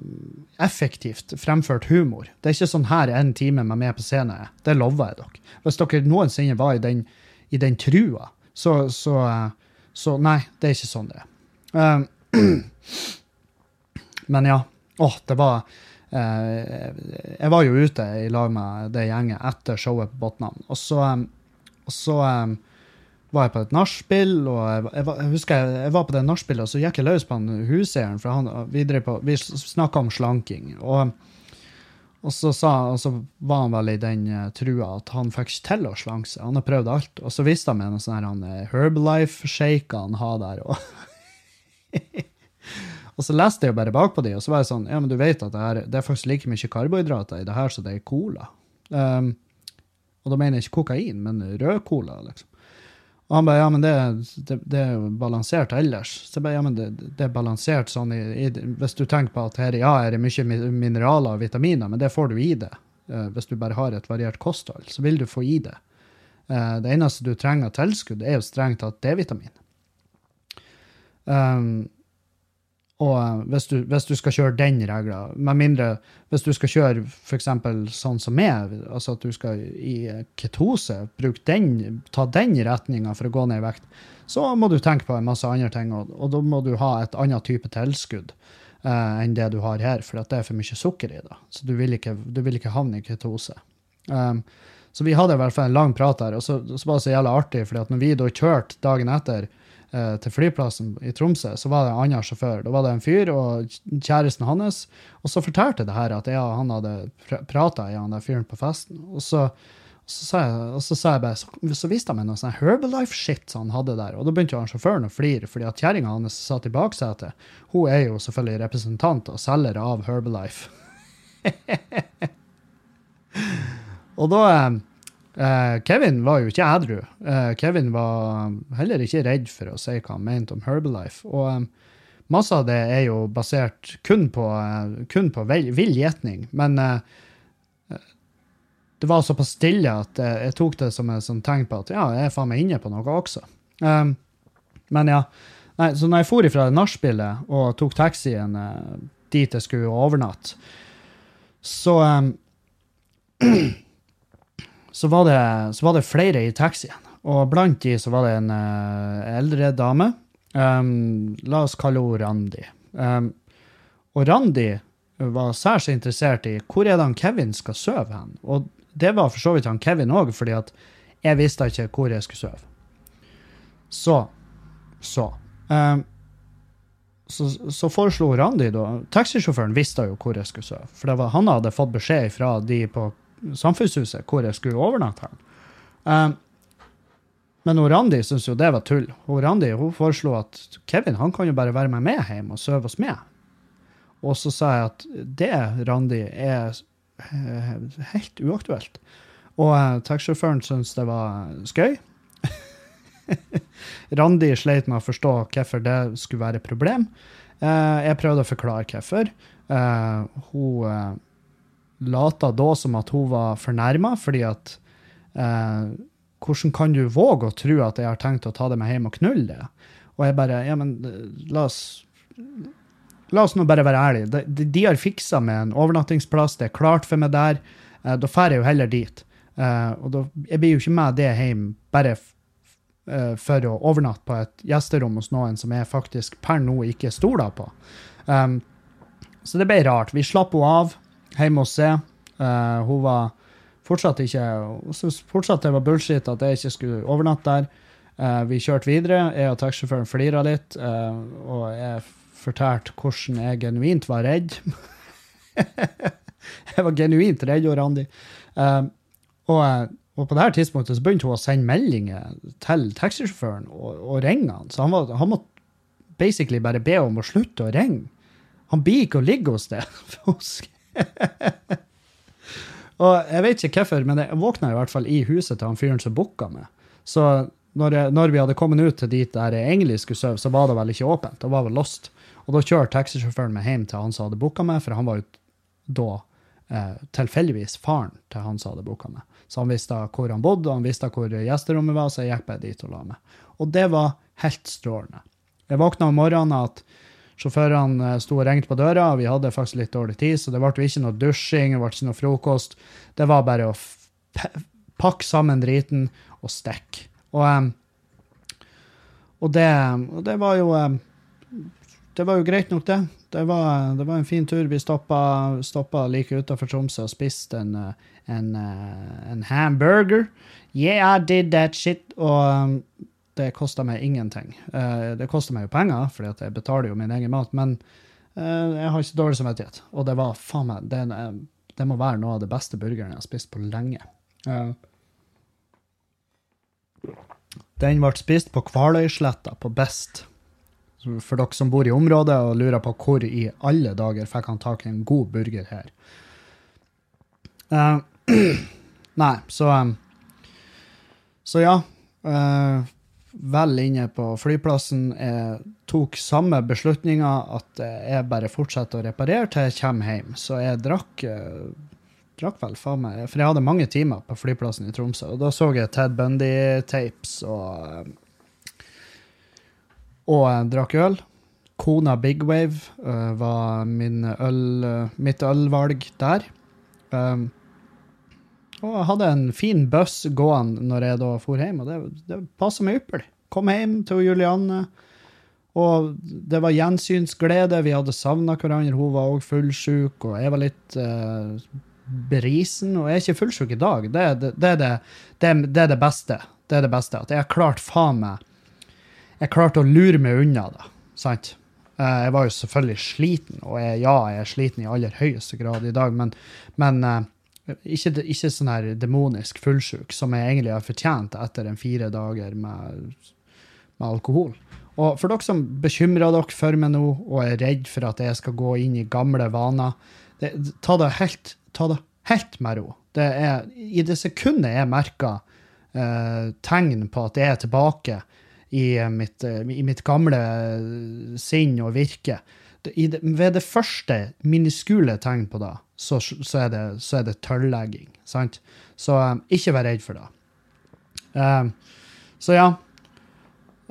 effektivt fremført humor. Det er ikke sånn her en time med meg på scenen er. Det lover jeg dere. Hvis dere noensinne var i den, i den trua, så, så, så Nei, det er ikke sånn det er. Eh, men ja. Åh, det var eh, Jeg var jo ute i lag med det gjenget etter showet på Botnan, og så, eh, og så eh, var jeg på et nachspiel, og jeg, jeg, husker jeg, jeg var på det nachspielet, og så gikk jeg løs på han huseieren, for han, vi, på, vi snakka om slanking. Og, og, så sa, og så var han vel i den eh, trua at han fikk ikke til å slanke seg. Han har prøvd alt. Og så viste han meg noen sånne her, han, Herbalife-shaker han har der. Og, og så leste jeg jo bare bakpå de, og så var jeg sånn Ja, men du vet at det, er, det er faktisk like mye karbohydrater i det her som det er i cola. Um, og da mener jeg ikke kokain, men rød cola, liksom. Og han bare, ja, men det, det, det er jo balansert ellers. Så jeg bare, ja, men det, det er balansert sånn i, i Hvis du tenker på at her ja, er det mye mineraler og vitaminer, men det får du i det. Uh, hvis du bare har et variert kosthold, så vil du få i det. Uh, det eneste du trenger av tilskudd, er jo strengt tatt D-vitamin. Um, og eh, hvis du, hvis du skal kjøre den regla, med mindre hvis du skal kjøre f.eks. sånn som meg, altså at du skal i ketose, bruke den, ta den retninga for å gå ned i vekt, så må du tenke på en masse andre ting, og, og da må du ha et annet type tilskudd eh, enn det du har her, for det er for mye sukker i det. Så du vil ikke, du vil ikke havne i ketose. Um, så vi hadde i hvert fall en lang prat der, og så, så var det så jævla artig, for når vi da kjørte dagen etter eh, til flyplassen i Tromsø, så var det en annen sjåfør. Da var det en fyr og kjæresten hans, og så fortalte det her at jeg og han hadde pr prata i han der fyren på festen. Og så, så, sa jeg, og så sa jeg bare, så, så viste han meg noe sånn Herbalife-shit han hadde der, og da begynte jo han sjåføren å flire, fordi at kjerringa hans satt i baksetet, hun er jo selvfølgelig representant og selger av Herbalife. Og da eh, eh, Kevin var jo ikke edru. Uh, Kevin var heller ikke redd for å si hva han mente om Herbalife. Og um, masse av det er jo basert kun på, uh, kun på vill gjetning. Men det var såpass stille at jeg tok det som et tegn på at ja, jeg er faen meg inne på noe også. Um, men ja. Nei, så når jeg for ifra det nachspielet og tok taxien dit jeg skulle overnatte, så um, så var, det, så var det flere i taxien. Og blant de så var det en uh, eldre dame. Um, la oss kalle henne Randi. Um, og Randi var særs interessert i hvor er det han Kevin skal sove hen. Og det var for så vidt han Kevin òg, fordi at jeg visste ikke hvor jeg skulle sove. Så Så. Um, så, så foreslo Randi da Taxisjåføren visste jo hvor jeg skulle sove. For var, han hadde fått beskjed fra de på Samfunnshuset hvor jeg skulle overnatte. Um, men Randi syntes jo det var tull. Og Randi hun foreslo at Kevin han kan jo bare være med meg hjem og sove hos meg. Og så sa jeg at det, Randi, er eh, helt uaktuelt. Og uh, taxisjåføren syntes det var skøy. Randi sleit med å forstå hvorfor det skulle være et problem. Uh, jeg prøvde å forklare hvorfor. Uh, hun lata da som at hun var fornærma, fordi at eh, Hvordan kan du våge å tro at jeg har tenkt å ta det med hjem og knulle det? Og jeg bare Ja, men eh, la oss La oss nå bare være ærlige. De, de, de har fiksa med en overnattingsplass, det er klart for meg der. Eh, da drar jeg jo heller dit. Eh, og da, jeg blir jo ikke med det hjem bare eh, for å overnatte på et gjesterom hos noen som jeg faktisk per nå ikke stoler på. Um, så det ble rart. Vi slapp henne av hjemme hos se. Uh, hun var fortsatt ikke Hun syntes fortsatt det var bullshit at jeg ikke skulle overnatte der. Uh, vi kjørte videre. Jeg og taxisjåføren flira litt, uh, og jeg fortalte hvordan jeg genuint var redd. jeg var genuint redd, og Randi. Eh, og, og på det her tidspunktet så begynte hun å sende meldinger til taxisjåføren og, og ringe han. Så han, var, han måtte basically bare be om å slutte å ringe. Han blir ikke å ligge hos det. Og jeg vet ikke hvorfor, men jeg våkna i hvert fall i huset til han fyren som booka meg. Så når, jeg, når vi hadde kommet ut til dit der jeg egentlig skulle sove, så var det vel ikke åpent. Det var vel lost. Og da kjørte taxisjåføren meg hjem til han som hadde booka meg, for han var jo da eh, tilfeldigvis faren til han som hadde booka meg. Så han visste hvor han bodde, og han visste hvor gjesterommet var, så jeg gikk bare dit og la meg. Og det var helt strålende. Jeg våkna om morgenen at sjåførene eh, sto og ringte på døra, og vi hadde faktisk litt dårlig tid, så det ble ikke noe dusjing, det ble ikke noe frokost. Det var bare å pakke sammen driten og stikke. Og, og, det, og det var jo Det var jo greit nok, det. Det var, det var en fin tur. Vi stoppa, stoppa like utafor Tromsø og spiste en, eh, en, eh, en hamburger. Yeah, I did that shit. Og det kosta meg ingenting. Eh, det koster meg jo penger, fordi jeg betaler jo min egen mat, men eh, jeg har ikke dårlig samvittighet. Og det var faen meg det, er det må være noe av det beste burgeren jeg har spist på lenge. Eh, den ble spist på Kvaløysletta på Best. For dere som bor i området og lurer på hvor i alle dager fikk han tak i en god burger her. Uh, nei, så um, Så ja. eh, vel inne på flyplassen. Jeg tok samme beslutninga at eh, jeg bare fortsetter å reparere til jeg kommer hjem. Så jeg drakk eh, drakk vel faen meg For jeg hadde mange timer på flyplassen i Tromsø, og da så jeg Ted Bundy-tapes og eh, og drakk øl. Kona Big Wave eh, var min øl, eh, mitt ølvalg der. Um, og hadde en fin buss gående når jeg da for hjem, og det, det passa meg ypperlig. Kom hjem til Julianne, og det var gjensynsglede. Vi hadde savna hverandre. Hun var òg fullsjuk, og jeg var litt uh, brisen. Og jeg er ikke fullsjuk i dag. Det, det, det, det, er det beste. Det er det beste. At jeg har klart faen meg jeg klarte å lure meg unna det. Sant? Eh, Jeg var jo selvfølgelig sliten, og jeg, ja, jeg er sliten i aller høyeste grad i dag, men, men eh, ikke, ikke sånn her demonisk fullsjuk, som jeg egentlig har fortjent etter en fire dager med, med alkohol. Og for dere som bekymrer dere for meg nå, og er redd for at jeg skal gå inn i gamle vaner, det, ta, det helt, ta det helt med ro. Det er, I det sekundet jeg merker eh, tegn på at jeg er tilbake i mitt, eh, i mitt gamle eh, sinn og virke. Det- ved det første miniskule tegn på det, så, så er det, så det tørrlegging. Sant? Så um, ikke vær redd for det. Um, så ja.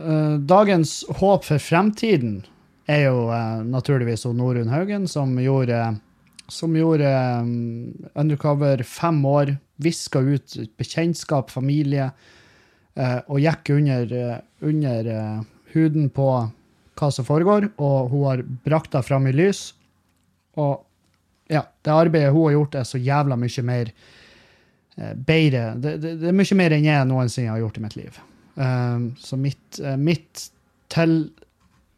Uh, dagens håp for fremtiden er jo uh, naturligvis hun Norunn Haugen, som gjorde, som gjorde um, undercover fem år, viska ut bekjentskap, familie, uh, og gikk under, under huden på hva som foregår, og hun har brakt det fram i lys. Og ja, det arbeidet hun har gjort, er så jævla mye mer eh, bedre. Det, det, det er mye mer enn jeg noensinne har gjort i mitt liv. Um, så mitt, uh, mitt til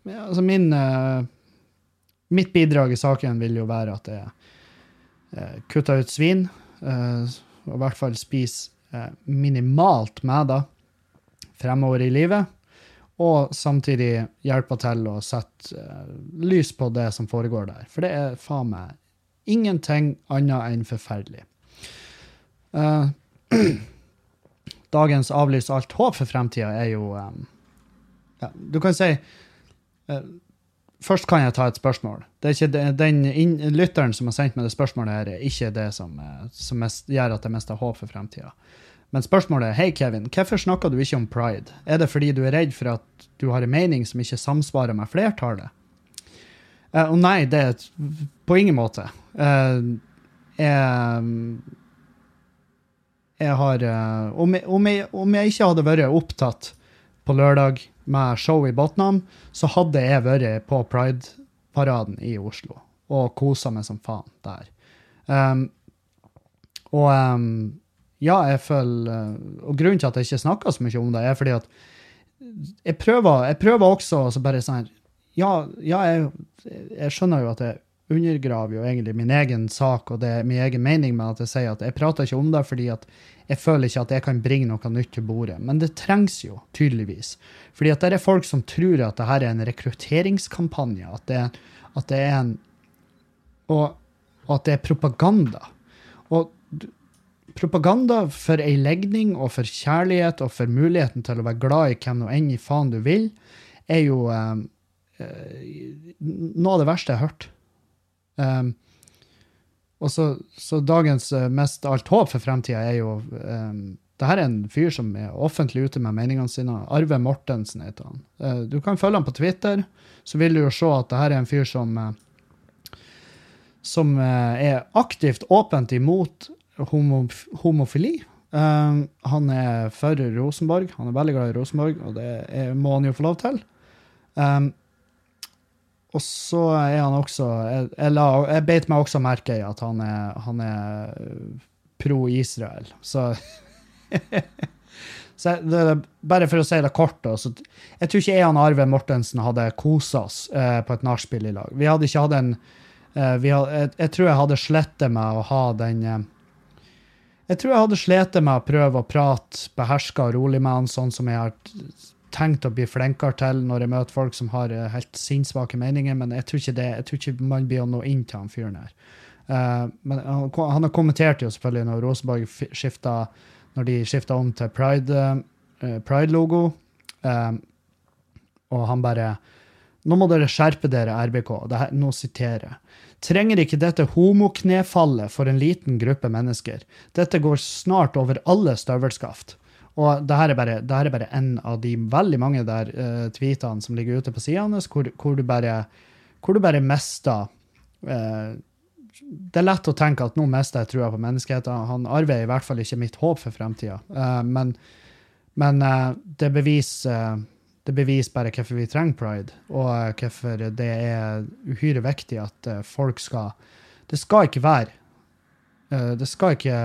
ja, Altså min uh, Mitt bidrag i saken vil jo være at jeg uh, kutter ut svin, og i hvert fall spiser minimalt med det fremover i livet, og samtidig hjelpe til å sette eh, lys på det som foregår der. For det er faen meg ingenting annet enn forferdelig. Uh, dagens avlys alt håp for fremtida er jo um, ja, Du kan si uh, Først kan jeg ta et spørsmål. Det er ikke den in, Lytteren som har sendt meg det spørsmålet, her er ikke det som, som gjør at det mest er håp for fremtida. Men spørsmålet er hei Kevin, hvorfor snakker du ikke om pride? Er det fordi du er redd for at du har en mening som ikke samsvarer med flertallet? Eh, og nei, det er på ingen måte. Eh, jeg, jeg har eh, om, jeg, om, jeg, om jeg ikke hadde vært opptatt på lørdag med show i Botnam, så hadde jeg vært på Pride-paraden i Oslo og kosa meg som faen der. Um, og um, ja, jeg føler Og grunnen til at jeg ikke snakker så mye om det, er fordi at jeg prøver, jeg prøver også å bare sånn Ja, ja jeg, jeg skjønner jo at jeg undergraver jo egentlig min egen sak og det er min egen mening med at jeg sier at jeg prater ikke om det fordi at jeg føler ikke at jeg kan bringe noe nytt til bordet. Men det trengs jo, tydeligvis. Fordi at det er folk som tror at det her er en rekrutteringskampanje. At det, at det er en og, at det er propaganda. Og propaganda for ei legning og for kjærlighet og for muligheten til å være glad i hvem nå enn i faen du vil, er jo eh, noe av det verste jeg har hørt. Um, og så, så dagens mest alt håp for fremtida er jo um, det her er en fyr som er offentlig ute med meningene sine. Arve Mortensen heter han. Du kan følge han på Twitter, så vil du jo se at det her er en fyr som som er aktivt åpent imot homo, homofili. Um, han er for Rosenborg. Han er veldig glad i Rosenborg, og det er, må han jo få lov til. Um, og så er han også Jeg, jeg, jeg beit meg også merke i at han er, han er pro-Israel. Så Så det, bare for å si det kort, så jeg tror ikke jeg og Arve Mortensen hadde kosa oss eh, på et nachspiel i lag. Vi hadde ikke hatt en eh, hadde, jeg, jeg tror jeg hadde slettet meg å ha den eh, Jeg tror jeg hadde slitt med å prøve å prate beherska og rolig med han, sånn som jeg har tenkt å bli flinkere til når jeg møter folk som har eh, helt sinnssvake meninger, men jeg tror ikke det, jeg tror ikke man blir å nå inn til han fyren her. Uh, men han, han har kommentert jo selvfølgelig når Rosenborg skifta når de skifta om til Pride uh, Pride-logo. eh, og han bare Nå må dere skjerpe dere, RBK. Her, nå siterer jeg. Trenger ikke dette homoknefallet for en liten gruppe mennesker. Dette går snart over alle støvelskaft. Og det her er bare, det er bare en av de veldig mange der uh, tweetene som ligger ute på sida hans, hvor, hvor, du bare- hvor du bare mister uh, det er lett å tenke at nå mister jeg trua på menneskeheten. Han Arve er i hvert fall ikke mitt håp for fremtida. men men eh, det beviser eh, det beviser bare hvorfor vi trenger pride, og eh, hvorfor det er uhyre viktig at eh, folk skal Det skal ikke være eh, det skal ikke,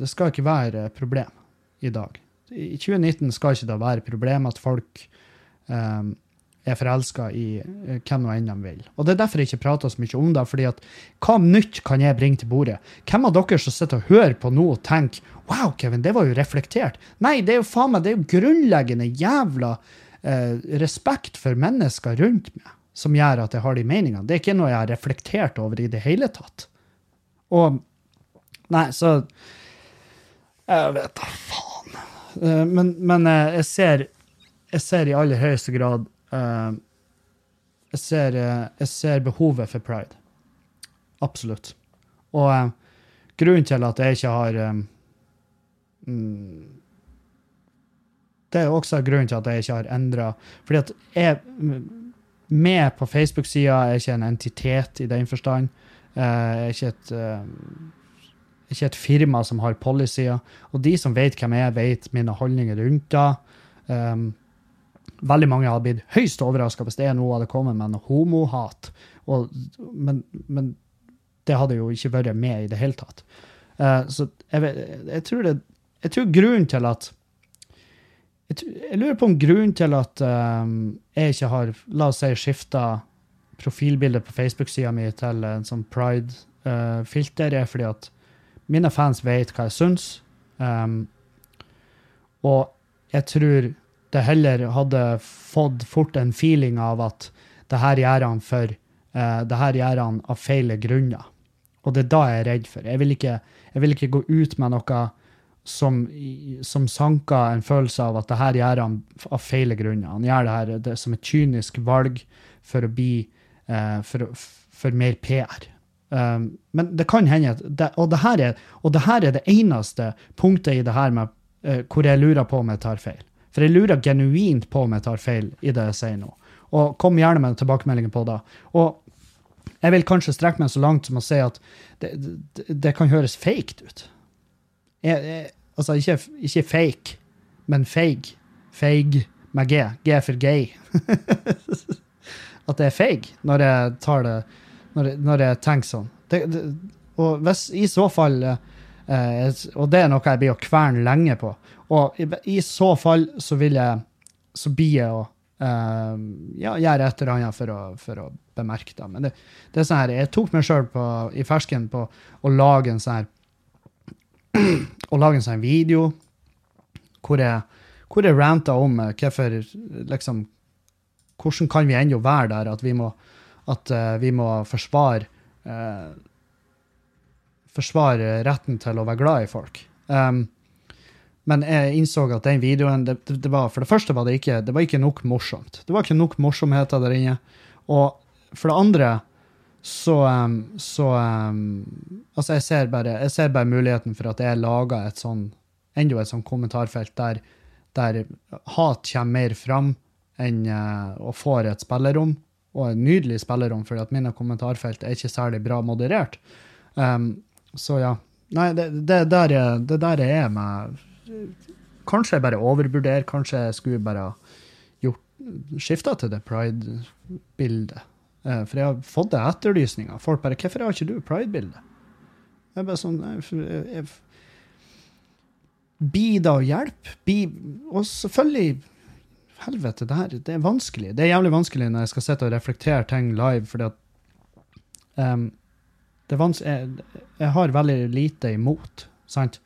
det skal ikke være problem i dag. I 2019 skal ikke det være problem at folk um, er forelska i hvem nå enn de vil. Og Det er derfor jeg ikke prater så mye om det. fordi at hva nytt kan jeg bringe til bordet? Hvem av dere som sitter og hører på nå og tenker Wow, Kevin, det var jo reflektert. Nei, det er jo faen meg, det er jo grunnleggende jævla eh, respekt for mennesker rundt meg som gjør at jeg har de meningene. Det er ikke noe jeg har reflektert over i det hele tatt. Og Nei, så Jeg vet da faen. Eh, men men eh, jeg ser jeg ser i aller høyeste grad eh, jeg, ser, jeg ser behovet for pride. Absolutt. Og grunnen til at jeg ikke har mm, Det er også grunnen til at jeg ikke har endra Fordi at jeg med på Facebook-sida er ikke en entitet i den forstand. Eh, Jeg er ikke et eh, ikke et firma som har policyer. Og de som vet hvem jeg er, vet mine holdninger rundt det. Um, veldig mange hadde blitt høyst overraska hvis det nå hadde kommet med noe homohat. Og, men, men det hadde jo ikke vært med i det hele tatt. Uh, så jeg, jeg, tror det, jeg tror grunnen til at jeg, lurer på om grunnen til at um, jeg ikke har, la oss si, skifta profilbildet på Facebook-sida mi til en sånn pride-filter, er fordi at mine fans vet hva jeg syns. Um, og jeg tror det heller hadde fått fort en feeling av at det her gjør han for uh, det her gjør han av feile grunner. Og det er da jeg er redd for. Jeg vil ikke, jeg vil ikke gå ut med noe som, som sanker en følelse av at det her gjør han av feile grunner. Han gjør det her det, som et kynisk valg for å bli eh, for, for mer PR. Um, men det kan hende det, og, det her er, og det her er det eneste punktet i det her med, eh, hvor jeg lurer på om jeg tar feil. For jeg lurer genuint på om jeg tar feil i det jeg sier nå. Og kom gjerne med tilbakemeldinger på det. Og jeg vil kanskje strekke meg så langt som å si at det, det, det kan høres fake ut. Jeg, jeg, altså ikke, ikke fake, men feig. Feig med G. G for gay. at det er feig når jeg tar det Når når jeg tenker sånn. Det, det, og hvis i så fall eh, Og det er noe jeg blir å kverne lenge på. Og i, i så fall så vil jeg Så blir jeg å eh, ja, gjøre et eller annet for å, for å bemerke det. Men det, det er sånn her, jeg tok meg sjøl i fersken på å lage en sånn her å lage en sånn video hvor jeg, hvor jeg ranta om eh, hvorfor liksom Hvordan kan vi ennå være der at vi må, at, uh, vi må forsvare uh, Forsvare retten til å være glad i folk. Um, men jeg innså at den videoen det, det, var, For det første var det ikke, det var ikke nok morsomt. Det var ikke nok morsomheter der inne. Og for det andre så, så Altså, jeg ser, bare, jeg ser bare muligheten for at jeg lager et sånn enda et sånn kommentarfelt der, der hat kommer mer fram enn og får et spillerom. Og et nydelig spillerom, fordi at mine kommentarfelt er ikke særlig bra moderert. Um, så ja. Nei, det, det, der, er, det der er med Kanskje jeg bare overvurderer. Kanskje jeg skulle bare skifta til det pride-bildet. Eh, for jeg har fått det etterlysninger. Folk bare 'Hvorfor har ikke du pride-bilde?' Jeg bare sånn jeg, jeg, Bi da hjelp. Bi, og selvfølgelig Helvete, det her det er vanskelig. Det er jævlig vanskelig når jeg skal sitte og reflektere ting live, fordi at um, det er jeg, jeg har veldig lite imot, sant?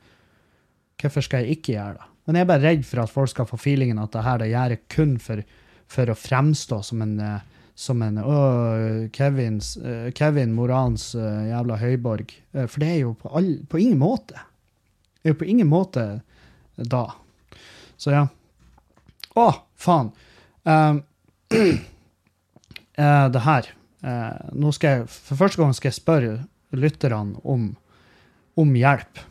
Hvorfor skal jeg ikke gjøre det? Men jeg er bare redd for at folk skal få feelingen at det her det gjør jeg kun for, for, å fremstå som en, eh, som en å, Kevins, uh, Kevin Morans uh, jævla høyborg. Uh, for det er jo på, all, på, ingen måte. Det er jo på ingen måte da. Så ja. Å, faen. Um, det her Nå skal jeg For første gang skal jeg spørre lytterne om, om hjelp.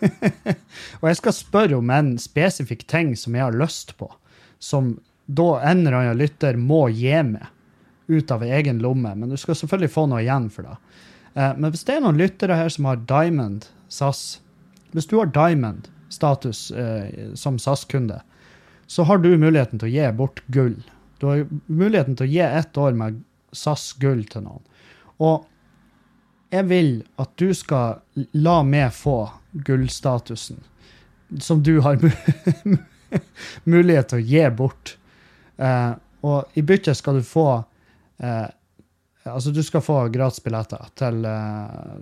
og jeg skal spørre om en spesifikk ting som jeg har lyst på, som da en eller annen lytter må gi meg ut av egen lomme. Men du skal selvfølgelig få noe igjen for det. Eh, men hvis det er noen lyttere her som har Diamond SAS, hvis du har Diamond-status eh, som SAS-kunde, så har du muligheten til å gi bort gull. Du har muligheten til å gi ett år med SAS gull til noen. Og jeg vil at du skal la meg få gullstatusen som du har mulighet til å gi bort. Uh, og i bytte skal du få eh, Altså, du skal få gratisbilletter til eh,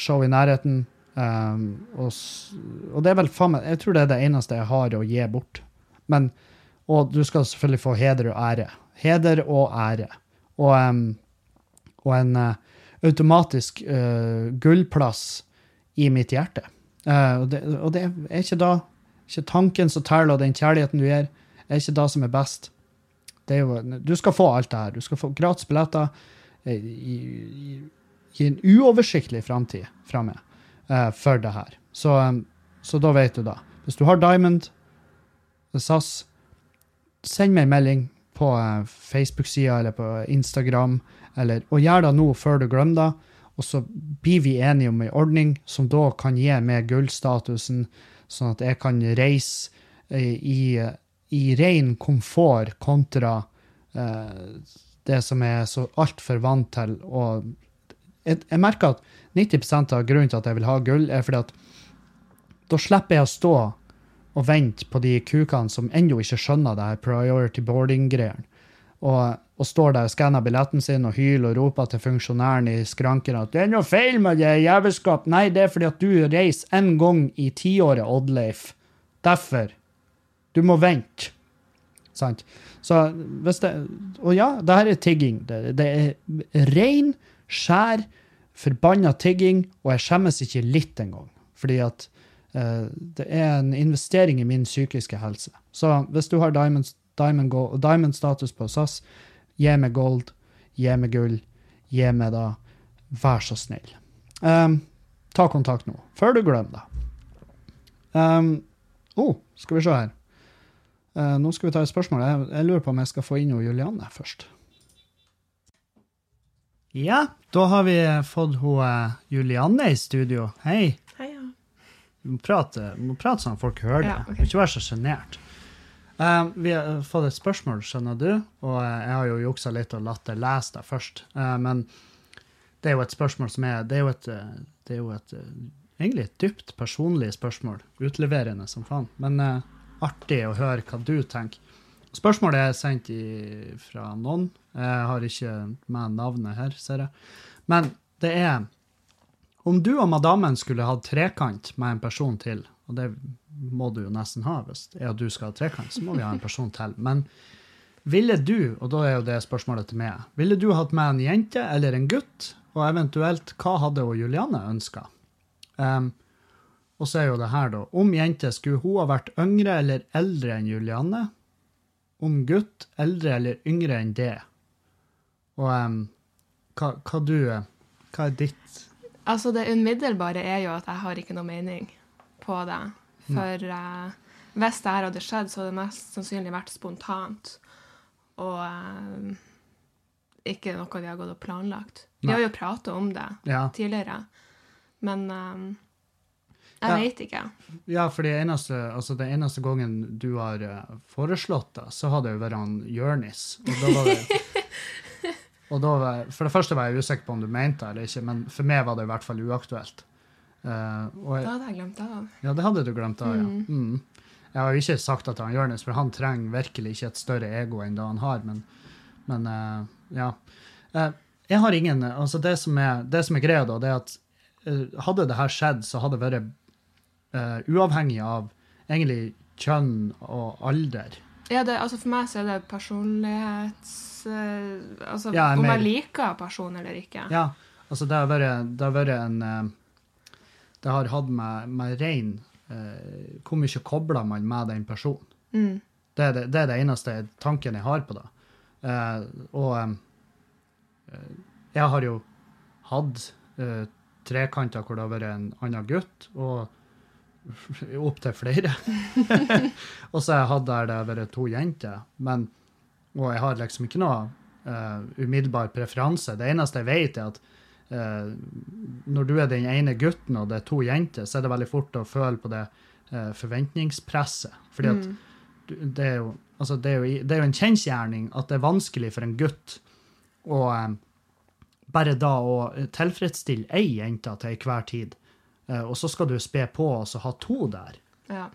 show i nærheten. Um, og, og, det er vel faen meg Jeg tror det er det eneste jeg har å gi bort. Men, og du skal selvfølgelig få heder og ære. Heder og ære. Og, um, og en automatisk gullplass i mitt hjerte. Uh, og, det, og, det, er ikke da ikke tanken som teller, og den kjærligheten du gir, er ikke det som er best. Jo, du skal få alt det her. Du skal få gratis billetter eh, i, i, i, en uoversiktlig framtid fra meg uh, for det her. Så, um, så, da vet du da. Hvis du har Diamond, SAS, send meg en melding på uh, Facebook-sida eller på Instagram, eller, og gjør det nå før du glemmer det og så blir vi enige om ei ordning som da kan gi meg gullstatusen, sånn at jeg kan reise uh, i, i ren komfort kontra eh, det som er så altfor vant til. Og jeg, jeg, merker at 90% av grunnen til at jeg vil ha gull, er fordi at da slipper jeg å stå og vente på de kukene som ennå ikke skjønner det her priority boarding-greiene. Og og står der og skanner billetten sin og hyler og roper til funksjonæren i skranken at 'det er noe feil med det jævelskap'. Nei, det er fordi at du reiser én gang i tiåret, Oddleif. Derfor. Du må vente. Sant? Så hvis det Og ja, det her er tigging. Det, det er rein, skjær, forbanna tigging, og jeg skjemmes ikke litt engang. Fordi at uh, det er en investering i min psykiske helse. Så hvis du har diamond, diamond, diamond status på SAS, Gi meg gold, gi meg gull, gi meg da Vær så snill. Um, ta kontakt nå, før du glemmer det. Um, oh, skal vi se her. Uh, nå skal vi ta et spørsmål. Jeg, jeg, lurer på om jeg skal få inn Julianne først. Ja, da har vi fått hun, uh, Julianne i studio. Hei. Hei, ja. Du må prate, må prate sånn at folk hører det. Ja, okay. Ikke være så sjenert. Uh, vi har fått et spørsmål, skjønner du, og jeg har jo juksa litt og latt det lese det først. Uh, men det er jo et spørsmål som er Det er jo et, eh, det er jo et egentlig et dypt personlig spørsmål. Utleverende som faen. Men uh, artig å høre hva du tenker. Spørsmålet er sendt i, fra noen. Jeg har ikke med navnet her, ser jeg. Men det er om du og madammen skulle hatt trekant med en person til, og det må du jo nesten ha hvis er at du skal ha trekant, så må vi ha en person til. Men ville du, og da er jo det spørsmålet til meg, ville du hatt med en jente eller en gutt? Og eventuelt, hva hadde hun Juliane ønska? Um, Og så er jo det her, da. Om jente, skulle hun ha vært yngre eller eldre enn Julianne? Om gutt, eldre eller yngre enn det? Og um, hva, hva du Hva er ditt Altså, det umiddelbare er jo at jeg har ikke noe mening på det. For uh, hvis det her hadde skjedd, så hadde det mest sannsynlig vært spontant. Og uh, ikke noe vi har gått og planlagt. Vi har jo pratet om det Ja. tidligere, men eh, jeg Ja. vet ikke. Ja, for det eneste, altså det eneste gangen du har eh, foreslått det, så hadde det jo vært han Jørnis. Og da var det, og da var, for det første var jeg usikker på om du mente det eller ikke, men for meg var det i hvert fall uaktuelt. Uh, og Da hadde jeg glemt det. av. ja, det hadde du glemt av, ja. Mm. Jeg har jo ikke sagt det til han Jørnis, for han trenger virkelig ikke et større ego enn det han har, men, men uh, ja. Uh, jeg har ingen, altså det som er, det som er greia da, det er at hadde det her skjedd, så hadde det vært eh, uavhengig av egentlig kjønn og alder. Ja, det, altså for meg så er det personlighets... Uh, altså Ja, om mer- jeg liker personen eller ikke. Ja, altså det har vært, det har vært en uh, Det har hatt med, med rein Hvor mye kobler man med den personen? Mm. Det er det, det er det eneste tanken jeg har på det. Og eh, jeg har jo hatt uh, trekanter hvor det har vært en annen gutt, og opptil flere. og så har det vært to jenter. Men, og jeg har liksom ikke noe uh, umiddelbar preferanse. Det eneste jeg vet, er at uh, når du er den ene gutten og det er to jenter, så er det veldig fort å føle på det uh, forventningspresset. Fordi at Mm. det er jo, altså det er jo, det er jo en kjensgjerning at det er vanskelig for en gutt å bare da å tilfredsstille ei jente til enhver tid, og så skal du spe på og så ha to der. Ja.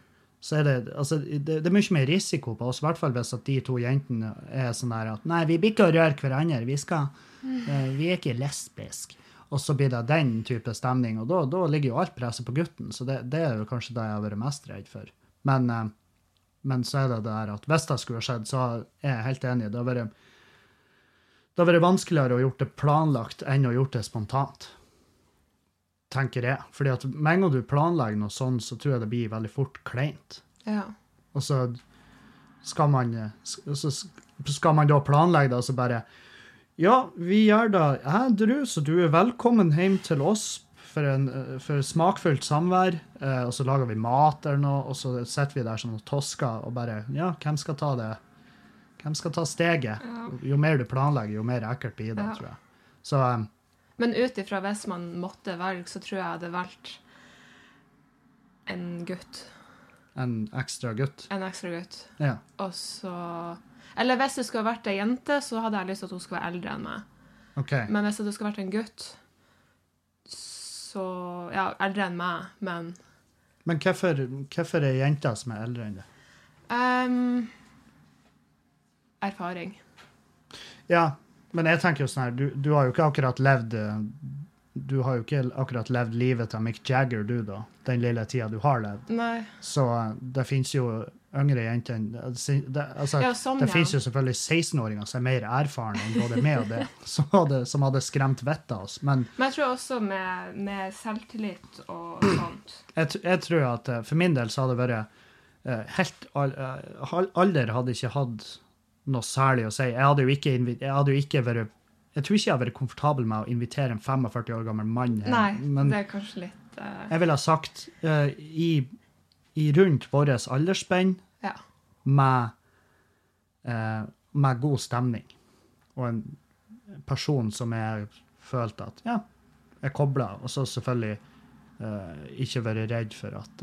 Så er det, altså, det, det er mye mer risiko på oss, i hvert fall hvis at de to jentene er sånn der at nei, vi blir ikke å røre hverandre, vi, skal, eh, vi er ikke lesbiske. Og så blir det den type stemning, og da, da ligger jo alt presset på gutten. Så det, det er jo kanskje det jeg har vært mest redd for. Men, eh, men så er det det der at hvis det skulle skjedd, så er jeg helt enig. Det har vært, det har vært vanskeligere å gjort det planlagt enn å gjort det spontant. Tenker jeg. Fordi at med en gang du planlegger noe sånn, så tror jeg det blir veldig fort kleint. ja. Og så skal man, så skal man da planlegge det, og så bare Ja, vi gjør det edru, så du er velkommen hjem til oss for, en, for smakfullt samvær. Eh, og så lager vi mat eller noe, og så sitter vi der som noen tosker og bare Ja, hvem skal ta det? Hvem skal ta steget? Jo mer du planlegger, jo mer ekkelt blir det, Ja. tror jeg. Så eh, Men ut ifra hvis man måtte velge, så tror jeg jeg hadde valgt en gutt. en ekstra gutt. En ekstra gutt. Ja. Og så Eller hvis det skulle vært ei jente, så hadde jeg lyst til at hun skulle være eldre enn meg. OK. Men hvis det skulle vært en gutt, så Ja, eldre enn meg, men Men hvorfor, hvorfor er jenter som er eldre enn deg? Um, Erfaring. Ja, men jeg tenker jo sånn her, du, du har jo ikke akkurat levd eh, Du har jo ikke akkurat levd livet til Mick Jagger, du, da. Den lille tida du har levd. Nei. Så eh, det fins jo yngre jenter enn det, altså, Ja, sånn, det ja. fins jo selvfølgelig 16-åringer som er mer erfarne enn både meg og det, som hadde, som hadde skremt vettet av oss. Men Men jeg tror også med, med selvtillit og sånt. jeg, jeg tror at eh, for min del så hadde det vært eh, helt eh, Alder hadde ikke hatt noe særlig å si. Jeg hadde jo ikke, jeg hadde jo ikke vært Jeg tror ikke jeg hadde vært komfortabel med å invitere en 45 år gammel mann Her, Nei, men det er kanskje litt Uh... jeg ville ha sagt uh, i, i rundt vårt aldersspenn Ja. med, uh, med god stemning. Og en person som jeg følte at ja, jeg kobla. Og så selvfølgelig ikke være redd for at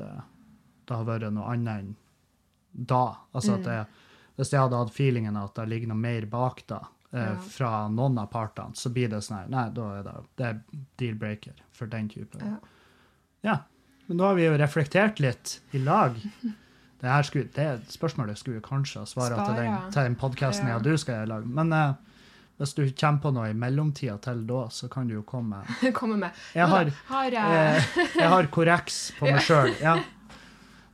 det har vært noe annet enn da. Altså at jeg, Hvis jeg hadde hatt feelingen at det ligger noe mer bak da, eh, Ja. fra noen av partene, så blir det sånn her Nei, da er det, det er deal-breaker for den type. Ja. Ja. Men da har vi jo reflektert litt i lag. Det skulle, det spørsmålet skulle vi kanskje ha svart til den, til den podkasten Ja. ja. du skal lage. Men eh, hvis du kommer på noe i mellomtida til da, så kan du jo komme. Komme med. Jeg har, har jeg eh, jeg har korreks på meg sjøl. Ja.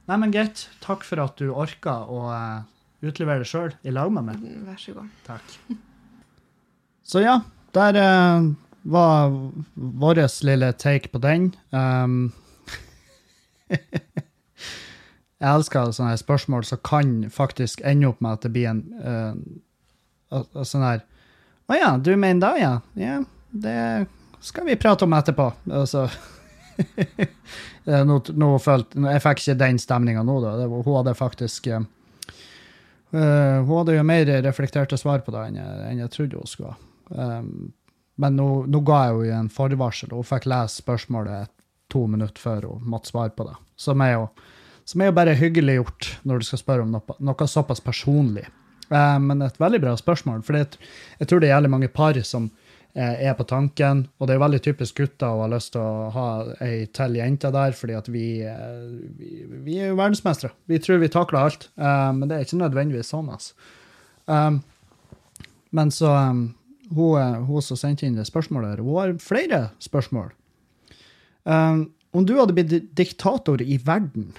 Nei, men greit. Takk for at du orka å utlevere det sjøl i lag med meg. Vær så god. Takk. Så ja, der eh, var vår lille take på den. Um, Jeg elsker sånne spørsmål som kan faktisk ende opp med at det blir en uh, sånn her Å ja, du mener da, ja? Ja, det skal vi prate om etterpå. Altså nå, nå følte, Jeg fikk ikke den stemninga nå, da. Var, hun hadde faktisk uh, Hun hadde jo mer reflekterte svar på det enn jeg, enn jeg trodde hun skulle. Um, men nå, nå, ga jeg henne en forvarsel, og hun fikk lese spørsmålet to minutter før hun måtte svare på det. Som er jo, som er jo bare hyggelig gjort når du skal spørre om noe, noe såpass personlig. Uh, men et veldig bra spørsmål, for jeg tror det er jævlig mange par som er på tanken. Og det er veldig typisk gutter å ha lyst til å ha ei til jente der, fordi at vi, uh, vi, vi er jo verdensmestere. Vi tror vi takler alt, men det er ikke nødvendigvis sånn. altså. Men så hun, hun, som sendte inn det spørsmålet, hun har flere spørsmål. Om du hadde blitt diktator i verden,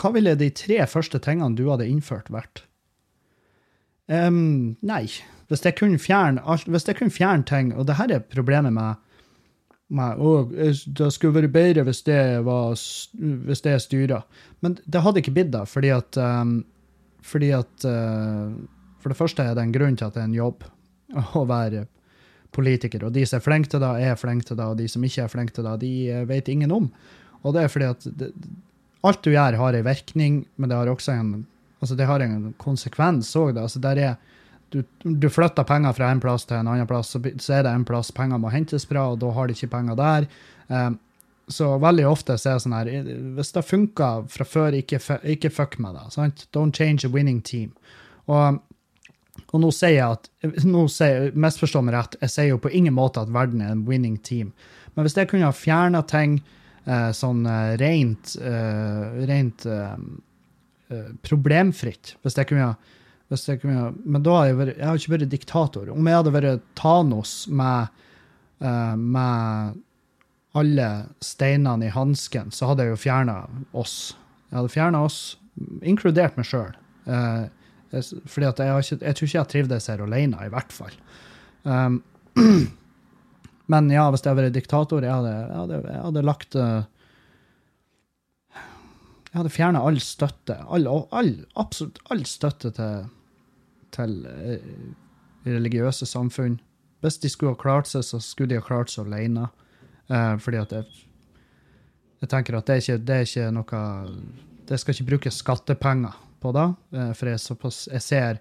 hva ville de tre første tingene du hadde innført, vært? Um, nei. Hvis jeg kunne fjerne alt, ting, og det her er problemet med, med å, Det skulle vært bedre hvis det var hvis det styra. Men det hadde ikke blitt det, fordi at, um, fordi at uh, For det første er det en grunn til at det er en jobb å være politiker. Og de som er flinke til det, er flinke til det, og de som ikke er flinke til det, de eh, vet ingen om. Og det er fordi at det, alt du gjør, har en virkning, men det har også en, altså det har en konsekvens òg. Altså der er du, du, flytter penger fra en plass til en annen plass, så, så er det en plass penger må hentes fra, og da har de ikke penger der. Um, så veldig ofte så er det sånn her Hvis det funker fra før, ikke, ikke fuck med det. Sant? Don't change a winning team. Og og nå sier jeg at nå sier, Misforstå meg rett, jeg sier jo på ingen måte at verden er en winning team. Men hvis jeg kunne ha fjerna ting eh, sånn eh, rent, eh, rent eh, eh, problemfritt Hvis jeg kunne ha kunne, Men da har jeg, vært, jeg har ikke vært diktator. Om jeg hadde vært Thanos med, uh, med alle steinene i hansken, så hadde jeg jo fjerna oss. Jeg hadde fjerna oss, inkludert meg sjøl. Uh, fordi at jeg, jeg tror ikke jeg trivdes her alene, i hvert fall. Um, men ja, hvis jeg hadde vært diktator, jeg hadde, jeg hadde, jeg hadde lagt uh, Jeg hadde fjerna all støtte, all, all, absolutt all støtte til, til uh, religiøse samfunn. Hvis de skulle ha klart seg, så skulle de ha klart seg alene. Uh, fordi at jeg, jeg tenker at det er, ikke, det er ikke noe Det skal ikke brukes skattepenger på det. Uh, for jeg, såpass, jeg ser,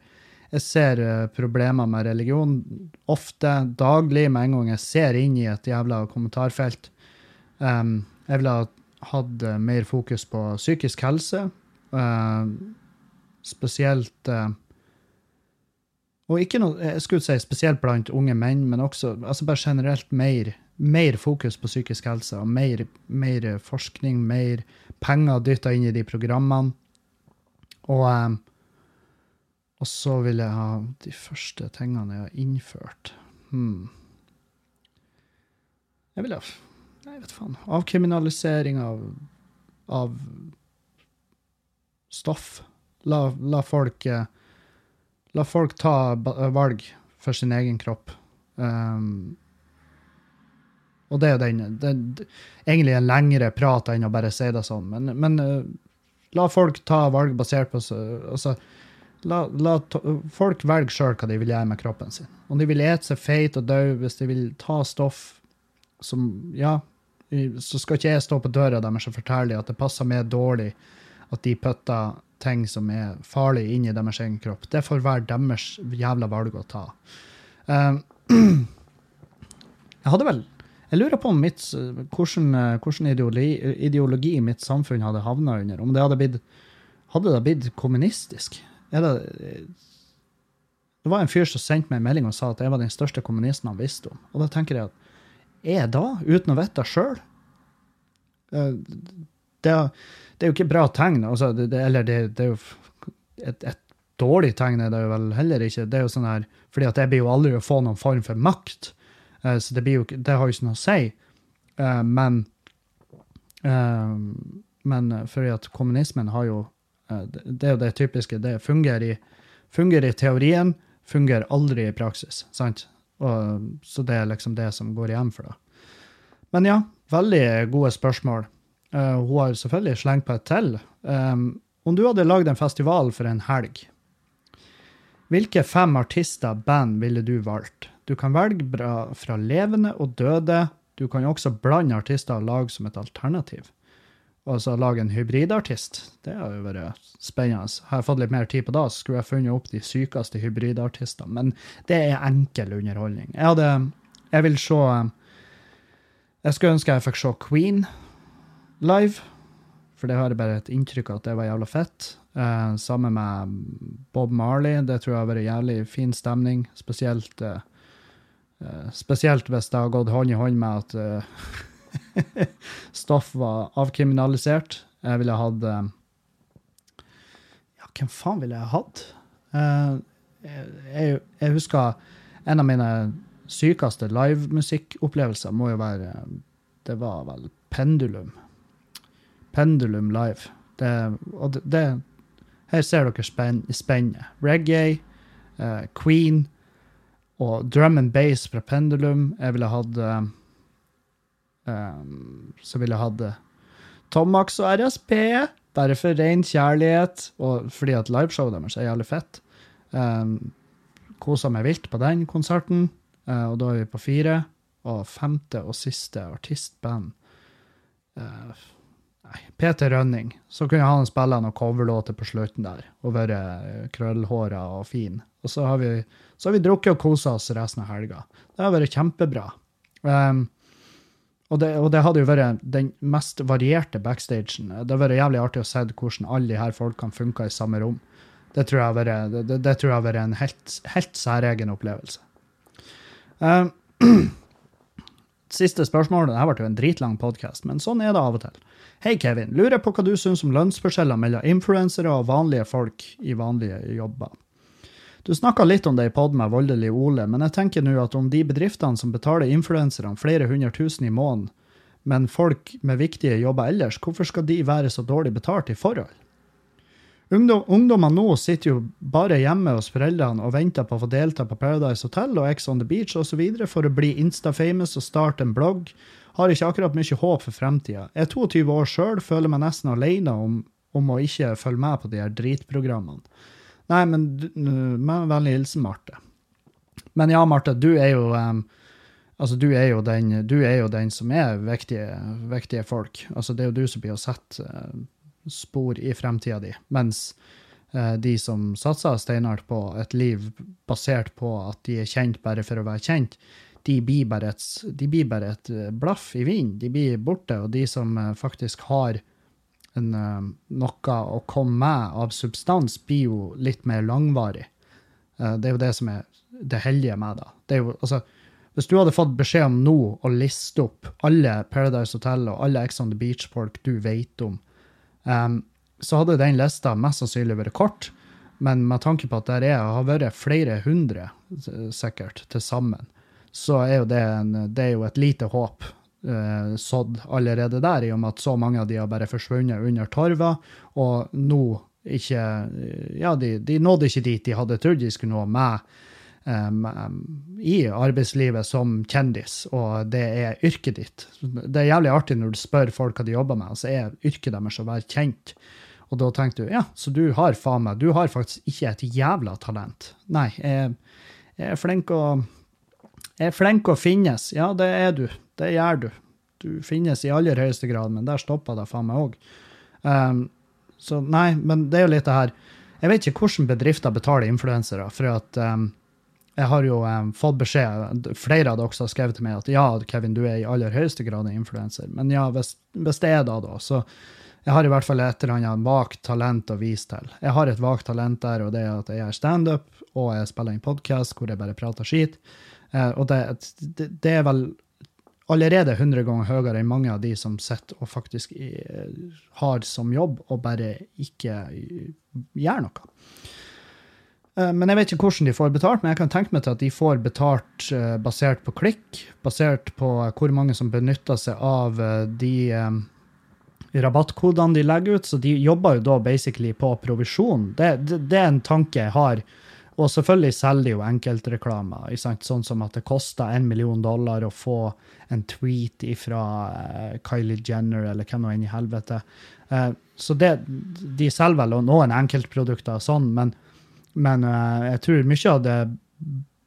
jeg ser uh, problemer med religion ofte, daglig, med en gang jeg ser inn i et jævla kommentarfelt. Um, jeg ville hatt eh, mer fokus på psykisk helse. Spesielt Og ikke noe, jeg skulle si spesielt blant unge menn, men også altså bare generelt mer, mer fokus på psykisk helse. og Mer, mer forskning, mer penger dytta inn i de programmene. Og, um, og så vil jeg ha de første tingene jeg har innført. Hmm. Jeg vil ha Jeg vet faen. Avkriminalisering av, av stoff. La, la, folk eh, La folk ta valg for sin egen kropp. Um, og det er jo den, egentlig en lengre prat enn å bare si det sånn, men, men uh, La folk ta valg basert på altså, La, la folk velge sjøl hva de vil gjøre med kroppen sin. Om de vil ete seg feit og dø, hvis de vil ta stoff som Ja, så skal ikke jeg stå på døra deres og fortelle at det passer meg dårlig at de putter ting som er farlig, inn i deres egen kropp. Det får være deres jævla valg å ta. Um, jeg hadde vel jeg lurer på om mitt, hvordan, hvordan ideologi, ideologi, mitt samfunn hadde havna under. Om det hadde blitt, hadde det blitt kommunistisk. Er Det, det, var en fyr som sendte meg en melding og sa at jeg var den største kommunisten han visste om. Og da tenker jeg at er jeg da, uten å vite det sjøl? Det, det, er jo ikke bra tegn. Altså, det, eller det, det, er jo et, et dårlig tegn er det jo vel heller ikke. Det er jo sånn her, fordi at jeg blir jo aldri å få noen form for makt. uh, så det, jo, det, har jo ikke noe å si. Uh, men uh, men fordi at kommunismen har jo Det er jo det typiske. Det fungerer i, fungerer i teorien, fungerer aldri i praksis. sant? Og, så det er liksom det som går igjen for det. Men ja, veldig gode spørsmål. Eh, hun har selvfølgelig slengt på et til. Um, om du hadde lagd en festival for en helg, hvilke fem artister, band, ville du valgt? Du kan velge bra fra levende og døde. Du kan også blande artister og lage som et alternativ. Altså lage en hybridartist. Det har jo vært spennende. Har jeg fått litt mer tid på det, så skulle jeg funnet opp de sykeste hybridartistene. Men det er enkel underholdning. Jeg hadde Jeg vil se Jeg skulle ønske jeg fikk se Queen live. For det har jeg bare et inntrykk av at det var jævla fett. Eh, sammen med Bob Marley. Det tror jeg har vært jævlig fin stemning. Spesielt, eh, eh, spesielt hvis det har gått hånd i hånd med at eh, stoff var avkriminalisert. Jeg ville hatt eh, Ja, hvem faen ville jeg hatt? Eh, jeg, jeg husker en av mine sykeste livemusikkopplevelser må jo være Det var vel Pendulum. Pendulum live. Det, og det, det Her ser dere spenn, spennet. Reggae, uh, Queen og drum and bass fra Pendulum. Jeg ville hatt um, Så ville jeg hatt Tom Tomax og RSP, bare for ren kjærlighet, og fordi at liveshowet deres er jævlig fett. Um, Kosa meg vilt på den konserten, uh, og da er vi på fire. Og femte og siste artistband eh, Nei, Peter Rønning. Så kunne han spille noen coverlåter på slutten der, og være krøllhåra og fin. Og så har vi, så har vi drukket og kosa oss resten av helga. Det har vært kjempebra. Um, og det, og det hadde jo vært den mest varierte backstagen. Det hadde vært jævlig artig å se hvordan alle de her folkene funka i samme rom. Det tror jeg har vært en helt, helt særegen opplevelse. Um, siste spørsmål. Dette ble jo en dritlang podkast, men sånn er det av og til. Hei, Kevin. Lurer på hva du syns om lønnsforskjeller mellom influensere og vanlige folk i vanlige jobber. Du snakka litt om det i pod med Voldelig Ole, men jeg tenker nå at om de bedriftene som betaler influenserne flere hundre tusen i måneden, men folk med viktige jobber ellers, hvorfor skal de være så dårlig betalt i forhold? Ungdom, ungdommer nå sitter jo bare hjemme hos foreldrene og venter på å få delta på Paradise Hotel og Ex on the Beach osv. for å bli Insta-famous og starte en blogg. Har ikke akkurat mye håp for fremtida. Jeg er 22 år sjøl, føler meg nesten alene om, om å ikke følge med på de her dritprogrammene. Nei, men med vennlig hilsen Marte. Men ja, Marte, du er jo um, Altså, du er den, du er jo den som er viktige, viktige folk. Altså, det er jo du som blir å sette eh, spor i fremtida di, mens eh, de som satser steinhardt på et liv basert på at de er kjent bare for å være kjent, de blir bare et, blir bare et eh, blaff i vinden. De blir borte, og de som eh, faktisk har en, eh, noe å komme med av substans, blir jo litt mer langvarig. Eh, Det er jo det som er det heldige med det. det er jo, altså, hvis du hadde fått beskjed om nå å liste opp alle Paradise Hotel og alle Ex on the Beach-folk du vet om, em, så hadde den lista mest sannsynlig vært kort. Men med tanke på at er, har vært flere hundre, sikkert, til sammen, så er jo det, en, det er jo et lite håp uh, sådd allerede der, i og med at så mange av de har bare forsvunnet under torva, og nå ikke Ja, de, de nådde ikke dit de hadde trodd de skulle nå med em, i arbeidslivet som kjendis, og det er yrket ditt. Det er jævlig artig når du spør folk hva de jobber med, og så er yrket deres å være kjent. Og da tenker du ja, så du har faen meg, du har faktisk ikke et jævla talent. Nei, jeg, jeg er flink å jeg er flink å finnes. Ja, det er du. Det gjør du. Du finnes i aller høyeste grad, men der stopper det faen meg òg. Um, så nei, men det er jo litt det her Jeg vet ikke hvordan bedrifter betaler influensere, for at um, jeg har jo um, fått beskjed, flere av dere har skrevet til meg at ja, Kevin, du er i aller høyeste grad en influenser. Men ja, hvis, hvis det er da, da, så jeg har i hvert fall et eller annet vagt talent å vise til. Jeg har et vagt talent der, og det er at jeg gjør standup, og jeg spiller inn podkast hvor jeg bare prater skit. Eh, og det, det, det er vel allerede 100 ganger høyere enn mange av de som sitter og faktisk i, har som jobb og bare ikke gjør noe. Eh, Men jeg vet ikke hvordan de får betalt, men jeg kan tenke meg til at de får betalt eh, basert på klikk, basert på hvor mange som benytter seg av eh, de eh, rabattkodene de legger ut, så de jobber jo da basically på provisjon. Det, det, det er en tanke jeg har. Og selvfølgelig selger de jo enkeltreklamer. Sånn som at det koster en million dollar å få en tweet fra Kylie Jenner eller hvem nå enn i helvete. Eh, så det, de selger vel noen enkeltprodukter og sånn, men, men uh, jeg tror mye av det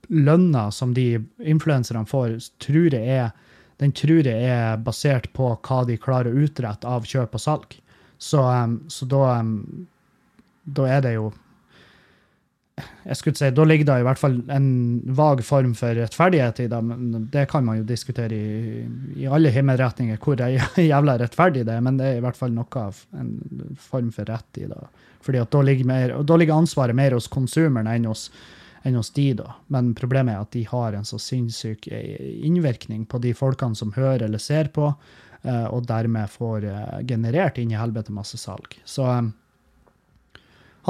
lønna som de influenserne får, tror jeg er, den tror jeg er basert på hva de klarer å utrette av kjøp og salg. Så, um, så da, um, da er det jo jeg skulle si, Da ligger det i hvert fall en vag form for rettferdighet i det, men det kan man jo diskutere i, i alle himmelretninger hvor jævla rettferdig det er, men det er i hvert fall noe av en form for rett i det. Fordi at da ligger, mer, da ligger ansvaret mer hos konsumeren enn hos, enn hos de, da. Men problemet er at de har en så sinnssyk innvirkning på de folkene som hører eller ser på, eh, og dermed får eh, generert inn i helvete masse salg. Så eh,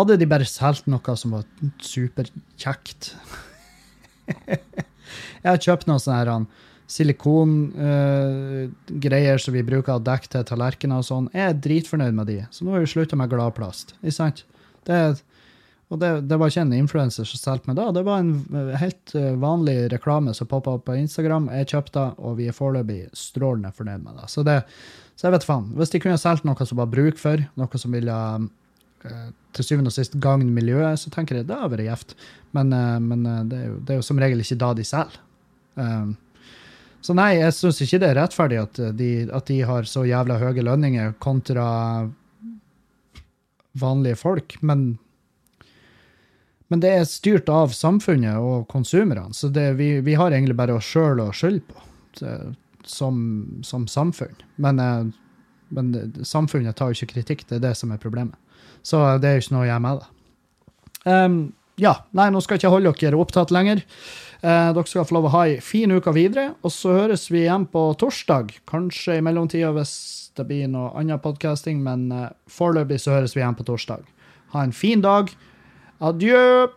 hadde de bare solgt noe som var superkjekt Jeg har kjøpt noen sånne her silikongreier uh, som vi bruker å dekke til tallerkener og sånn. Jeg er dritfornøyd med de, så nå har vi slutta med gladplast. Ikke sant? Det, og det, det, var ikke en influenser som solgte meg da, det var en helt uh, vanlig reklame som poppa opp på Instagram. Jeg kjøpte og vi er foreløpig strålende fornøyd med det. Så, det. så jeg vet faen. Hvis de kunne solgt noe som var bruk for, noe som ville til syvende og sist gagne miljøet, så tenker jeg det har vært gjevt. Men, men det, er jo, det, er jo, som regel ikke da de selger. Så nei, jeg syns ikke det er rettferdig at de, at de, har så jævla høye lønninger kontra vanlige folk. Men, men det er styrt av samfunnet og konsumerne, så det, vi, vi, har egentlig bare oss sjøl å skylde på som, som, samfunn. Men, men samfunnet tar jo ikke kritikk, det er det som er problemet. Så det er jo ikke noe å gjøre med det. Um, ja, nei, nå skal jeg ikke holde dere opptatt lenger. Eh, dere skal få lov å ha ei fin uke videre, og så høres vi igjen på torsdag. Kanskje i mellomtida hvis det blir noe annen podkasting, men eh, foreløpig så høres vi igjen på torsdag. Ha en fin dag. Adjø!